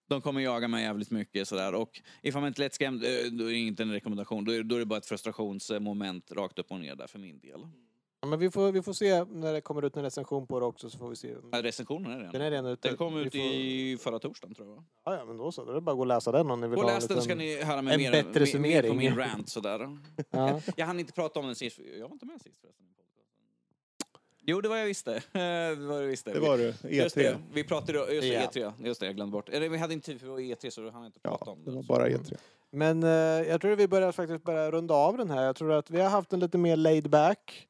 de kommer jaga mig jävligt mycket sådär och ifall man inte är lättskrämd eh, då är det inte en rekommendation. Då är, då är det bara ett frustrationsmoment rakt upp och ner där för min del. Ja, men vi får, vi får se när det kommer ut en recension på det också så får vi se. Ja, recensionen är Den den. är redan ute. Den kom ut får- i förra torsdagen tror jag. Ja, ja, men då så. Då är det bara att gå och läsa den om ni vill och ha läs en den liten... ska ni höra mig en mer, bättre mer, mer på summering. min rant sådär. Ja. Jag hann inte prata om den sist. Jag var inte med sist förresten. Jo, det var jag visste. det var jag visste. Det var du. Just E3. det, vi pratade just det, Ja. E3. Just det, jag glömde bort. Eller vi hade inte tid för det var E3 så då hann jag inte prata Ja, om det det. var bara E3. Men eh, jag tror att vi börjar faktiskt börja runda av den här. Jag tror att vi har haft en lite mer laid back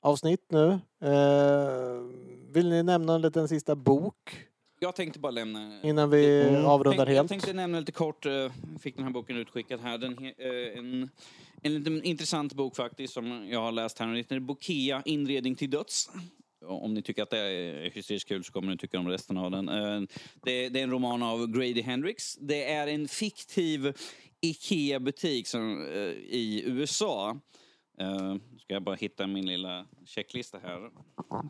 avsnitt nu. Eh, vill ni nämna en liten sista bok Jag tänkte bara lämna... innan vi Mm. avrundar jag helt? tänkte nämna lite kort, eh, fick den här boken utskickad här. Den, eh, en, en liten intressant bok faktiskt som jag har läst här. Den heter Bokea, inredning till döds. Om ni tycker att det är hysteriskt kul så kommer ni tycka om resten av den. Eh, det, är en roman av Grady Hendrix. Det är en fiktiv IKEA-butik eh, i USA. Uh, ska jag bara hitta min lilla checklista här.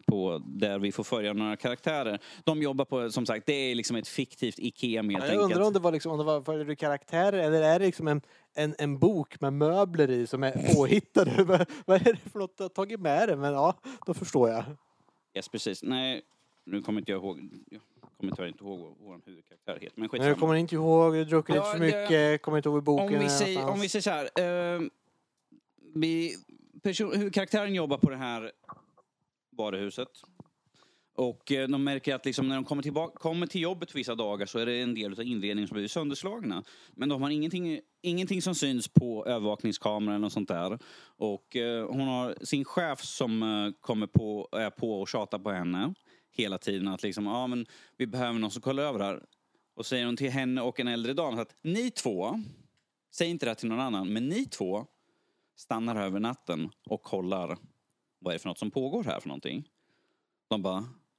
På där vi får följa några karaktärer. De jobbar på, som sagt, det är liksom ett fiktivt IKEA helt Ja, jag undrar om det var, liksom, om det var för karaktärer eller är det liksom en, en, en bok med möbler i som är påhittade? vad, vad är det för något du har tagit med det? Men ja, då förstår jag. Yes, precis. Nej, nu kommer inte jag ihåg. Jag kommer tyvärr inte ihåg vad vår huvudkaraktär heter. Men Men jag skitsamma. kommer inte ihåg, du druckit lite Ja, för det- mycket, kommer inte ihåg boken Om vi, säger, om vi säger så här. Eh, vi, person, hur karaktären jobbar på det här varuhuset. Och eh, de märker att liksom när de kommer, tillbaka, kommer till jobbet vissa dagar så är det en del av inredningen som blir sönderslagna. Men de har ingenting, ingenting som syns på övervakningskameran och sånt där. Och eh, hon har sin chef som eh, kommer på, är på och tjatar på henne hela tiden att liksom, ja men vi behöver någon som kollar över det här. Och säger hon till henne och en äldre dam att ni två, säg inte det här till någon annan, men ni två stannar över natten och kollar vad är det för något som pågår här för någonting. De bara,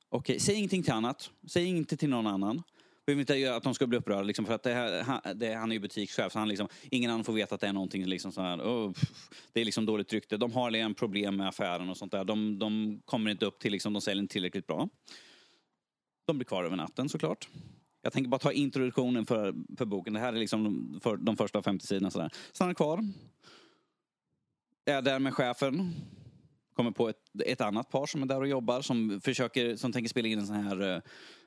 okej, okay, säg ingenting till annat, säg inte till någon annan. Vi vill inte göra att de ska bli upprörda liksom, för att det här, han, det, han är ju butikschef så han liksom, ingen annan får veta att det är någonting liksom så här, oh, det är liksom dåligt rykte. De har en problem med affären och sånt där. De, de kommer inte upp till, liksom, de säljer inte tillräckligt bra. De blir kvar över natten såklart. Jag tänker bara ta introduktionen för, för boken. Det här är liksom de, för, de första 50 sidorna. Sådär. Stannar kvar. Är där med chefen. Kommer på ett, ett annat par som är där och jobbar som försöker, som tänker spela in en sån här eh,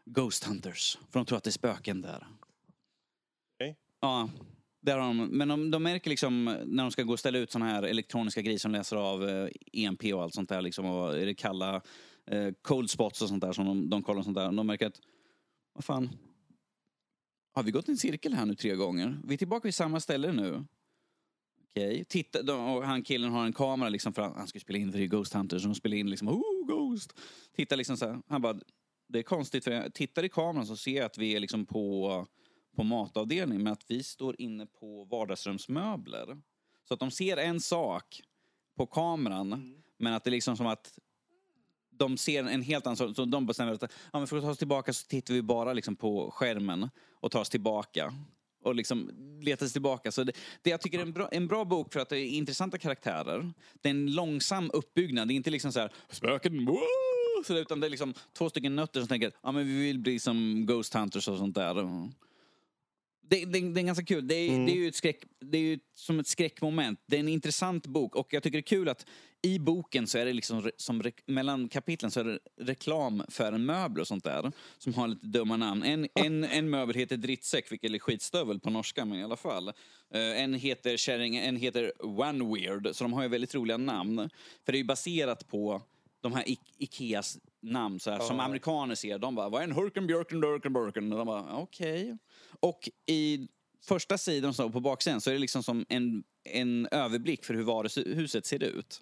Ghost Hunters. För de tror att det är spöken där. Okej. Ja. Där har de, men de, de märker liksom när de ska gå och ställa ut såna här elektroniska grejer som läser av eh, EMP och allt sånt där liksom. Och är det kalla eh, cold spots och sånt där som de, de kollar och sånt där. De märker att, vad fan. Har vi gått en cirkel här nu tre gånger? Vi är tillbaka vid samma ställe nu. Okej, titta, de, och han killen har en kamera liksom för att han ska spela in för det är Ghost Hunters. Så de spelar in liksom, oh Ghost. Tittar liksom så här, han bara, det är konstigt för jag tittar i kameran så ser jag att vi är liksom på, på matavdelning men att vi står inne på vardagsrumsmöbler. Så att de ser en sak på kameran men att det är liksom som att de ser en helt annan sak. Så de bestämmer att ja, men för att ta oss tillbaka så tittar vi bara liksom på skärmen och tar oss tillbaka. Och liksom letar sig tillbaka. Så det, det jag tycker är en bra, en bra bok för att det är intressanta karaktärer. Det är en långsam uppbyggnad. Det är inte liksom så här spöken! Så det, utan det är liksom två stycken nötter som tänker ja men vi vill bli som Ghost Hunters och sånt där. Det, det, det är ganska kul. Det är, Mm. det är ju ett skräck, det är ju som ett skräckmoment. Det är en intressant bok och jag tycker det är kul att i boken så är det liksom som re, mellan kapitlen så är det reklam för en möbel och sånt där som har lite dumma namn. En, en, en möbel heter Drittsäck, vilket är skitstövel på norska, men i alla fall. Eh, en heter Kärring, en heter One Weird, så de har ju väldigt roliga namn. För det är ju baserat på de här I- Ikeas namn, så här, som amerikaner ser. De bara, vad är en Hurken, Björken, Durken, Burken? Och de bara, okej. Och i första sidan så på baksidan så är det liksom som en, en överblick för hur varuhuset ser ut.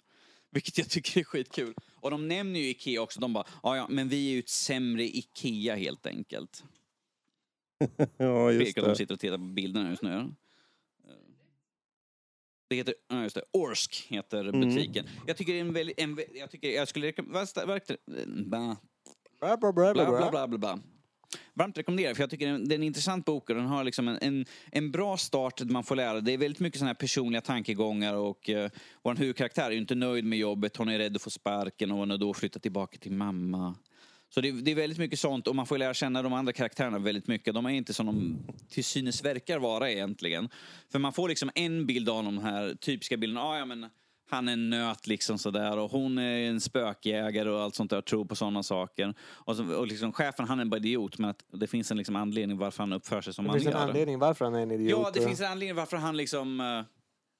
Vilket jag tycker är skitkul. Och de nämner ju Ikea också. De bara, ja ja, men vi är ju ett sämre Ikea helt enkelt. Ja, just Fredrik att de det. sitter och tittar på bilderna just nu. Det heter, ja just det, Orsk heter Mm. butiken. Jag tycker det är en väldigt, en, jag tycker, jag skulle rekommendera, bla, bla, bla, bla, bla. Varmt rekommenderar, för jag tycker det är en- det är en intressant bok och den har liksom en, en, en bra start där man får lära. Det är väldigt mycket sådana här personliga tankegångar och eh, vår huvudkaraktär är ju inte nöjd med jobbet, hon är rädd att få sparken och hon har då flyttat tillbaka till mamma. Så det, det är väldigt mycket sånt och man får lära känna de andra karaktärerna väldigt mycket. De är inte som de till synes verkar vara egentligen. För man får liksom en bild av de här typiska bilderna. Ah, ja, men han är en nöt liksom sådär och hon är en spökjägare och allt sånt där, tror på sådana saker. Och, så, och liksom, chefen han är bara idiot men att det finns en liksom anledning varför han uppför sig som Det han finns en gör. anledning varför han är en idiot. Ja, det finns en anledning varför han liksom eh,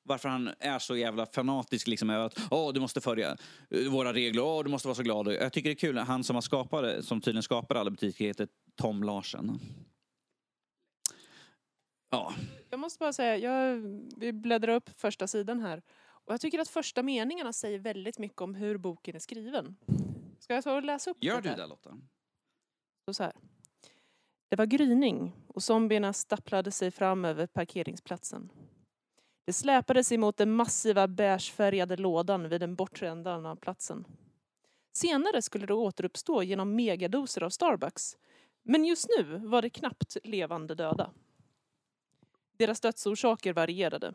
varför han är så jävla fanatisk liksom över att åh, du måste följa eh, våra regler, åh, du måste vara så glad. Jag tycker det är kul, han som har skapat det, som tydligen skapar alla butiker heter Tom Larsen. Ja, Jag måste bara säga, jag, vi bläddrar upp första sidan här. Och jag tycker att första meningarna säger väldigt mycket om hur boken är skriven. Ska jag ta och läsa upp gör det du här? det Lotta? Så så här. Det var gryning och zombierna stapplade sig fram över parkeringsplatsen. Det sig mot den massiva beigefärgade lådan vid den bortre ändan av platsen. Senare skulle det återuppstå genom megadoser av Starbucks. Men just nu var det knappt levande döda. Deras dödsorsaker varierade.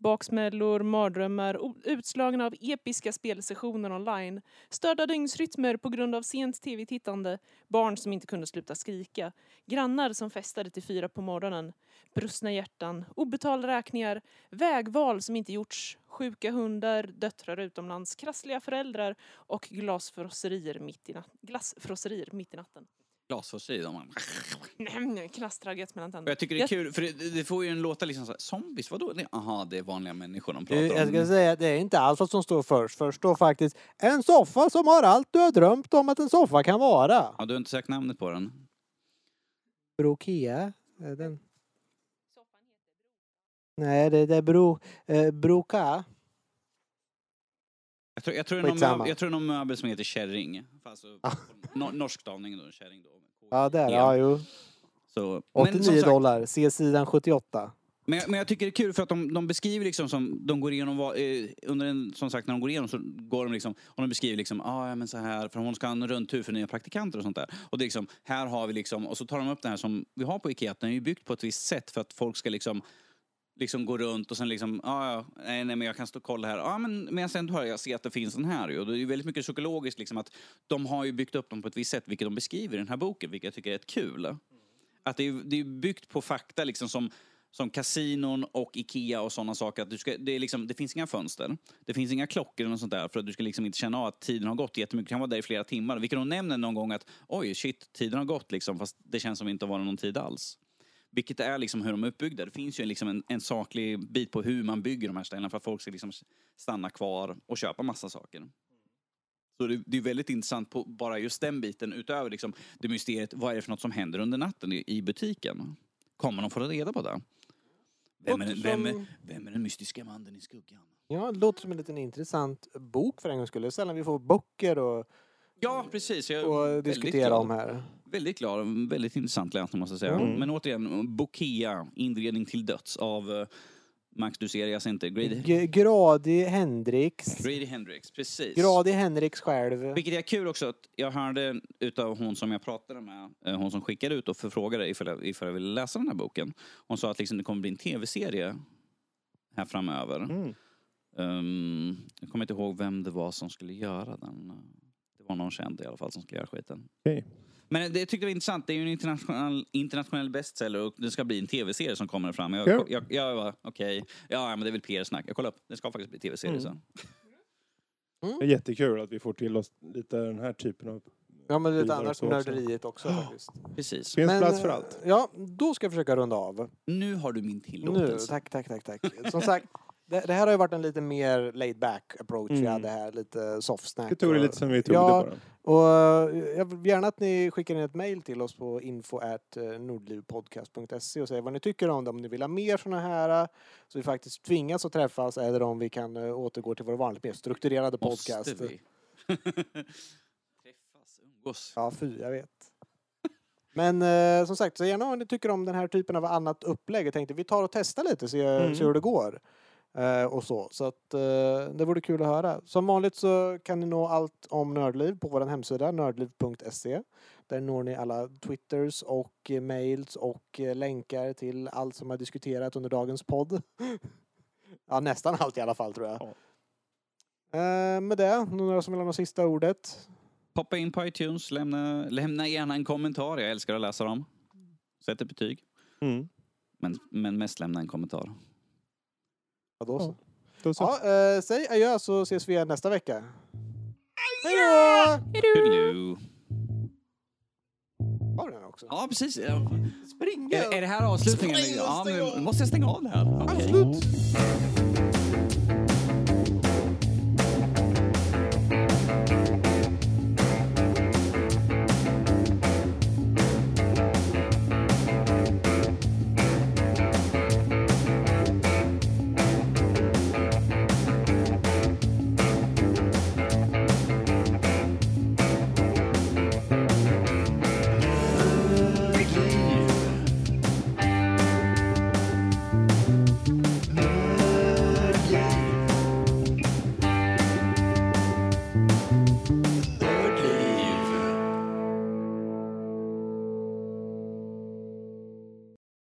Baksmällor, mardrömmar, utslagna av episka spelsessioner online, störda dygnsrytmer på grund av sent tv-tittande, barn som inte kunde sluta skrika, grannar som festade till fyra på morgonen, brustna hjärtan, obetalda räkningar, vägval som inte gjorts, sjuka hundar, döttrar utomlands, krassliga föräldrar och glasfrosserier mitt i, nat- glassfrosserier mitt i natten. Glasfrosseri, de har- Knastragget mellan Och tänderna. jag tycker det är kul, för det, det får ju en låta liksom så här, zombies, vadå? Det- Aha, det är vanliga människor de pratar Jag ska om. säga det är inte alls vad som står först. Först står faktiskt en soffa som har allt du har drömt om att en soffa kan vara. Ja, du har inte sagt namnet på den? Brokea? Är den? Nej, det, det är bro, eh, Broka. Jag tror, jag tror, är någon möbel, jag tror någon möbel som heter kärring. Alltså, Ah. no, norsk stavning då, kärring då. Ja, där. Ja, jo. Så, 89 som sagt, dollar. Se sidan 78. Men jag, men jag tycker det är kul för att de, de beskriver liksom som, de går igenom, vad- eh, under en, som sagt när de går igenom så går de liksom, och de beskriver liksom, ah, ja men så här, för hon ska ha en rundtur för nya praktikanter och sånt där. Och det är liksom, här har vi liksom, och så tar de upp det här som vi har på Ikea, att den är ju byggt på ett visst sätt för att folk ska liksom liksom går runt och sen liksom, ah, ja, nej, nej men jag kan stå och kolla här. Ja ah, men men sen hör jag ser att det finns den här ju. Och det är ju väldigt mycket psykologiskt liksom att de har ju byggt upp dem på ett visst sätt, vilket de beskriver i den här boken, vilket jag tycker är ett kul. Att det är, det är byggt på fakta liksom som som kasinon och Ikea och sådana saker. Att du ska, det, är liksom, det finns inga fönster, det finns inga klockor eller något sånt där för att du ska liksom inte känna av att tiden har gått jättemycket. Du kan vara där i flera timmar. Vilket de nämner någon gång att oj, shit, tiden har gått liksom, fast det känns som att det inte har varit någon tid alls. Vilket är liksom hur de är uppbyggda. Det finns ju liksom en, en saklig bit på hur man bygger de här ställena för att folk ska liksom stanna kvar och köpa massa saker. Så det, det är väldigt intressant på bara just den biten utöver liksom det mysteriet, vad är det för något som händer under natten i, i butiken? Kommer de få reda på det? Vem är, den- vem, är, vem är den mystiska mannen i skuggan? Ja, det låter som en liten intressant bok för en gångs skull. Det är sällan vi får böcker och, Ja, precis. Och diskutera om här. Väldigt glad. Väldigt intressant läsning måste jag säga. Mm. Men återigen, Bokea, Inredning till döds av eh, Max, du ser, jag ser inte. Grady, G- Grady Hendrix. Grady Hendrix, precis. Grady Hendrix själv. Vilket är kul också att jag hörde utav hon som jag pratade med, eh, hon som skickade ut och förfrågade ifall jag, ifall jag ville läsa den här boken. Hon sa att liksom det kommer bli en tv-serie här framöver. Mm. Ehm, jag kommer inte ihåg vem det var som skulle göra den. Var någon känd i alla fall som skulle göra skiten. Okej. Men det jag tyckte det var intressant, det är ju en internationell, internationell bestseller och det ska bli en tv-serie som kommer fram. Jag, Ja. jag, jag var okej, ja men det är väl PR-snack. Jag kollade upp, det ska faktiskt bli tv-serie Mm. sen. Det är jättekul att vi får till oss lite den här typen av... Ja, men lite annars nörderiet också faktiskt. Precis. Finns Men, plats för eh, allt. Ja, då ska jag försöka runda av. Nu har du min Nu, tillåtelse. tack, tack, tack, tack. Som sagt, det, det här har ju varit en lite mer laid back approach. Vi Mm. hade här lite soft snack. Vi tog det lite som vi tog Ja, det bara. Och eh, jag vill gärna att ni skickar in ett mejl till oss på info at eh, nordlivpodcast.se och säger vad ni tycker om det, om ni vill ha mer sådana här, eh, så vi faktiskt tvingas att träffas, eller om vi kan återgå till vår vanligt mer strukturerade Måste podcast. vi? Träffas, umgås. Ja, fy, jag vet. Men eh, som sagt, så gärna om ni tycker om den här typen av annat upplägg. Jag tänkte vi tar och testar lite, se, Mm. se hur det går. Eh, och så. Så att eh, det vore kul att höra. Som vanligt så kan ni nå allt om Nördliv på vår hemsida, nördliv.se. Där når ni alla twitters och eh, mails och eh, länkar till allt som har diskuterat under dagens podd. ja, nästan allt i alla fall tror jag. Eh, med det, några som vill ha något sista ordet? Poppa in på iTunes, lämna, lämna gärna en kommentar. Jag älskar att läsa dem. Sätt ett betyg. Mm. Men, men mest lämna en kommentar. Ja, då så. Då så. Ja, eh, säg adjö så ses vi igen nästa vecka. Hej då! Hello. Har du den också? Ja, precis. Spring! Är, är det här avslutningen? Spring och Ja, stäng men av. måste jag stänga av det här? Okej. Absolut!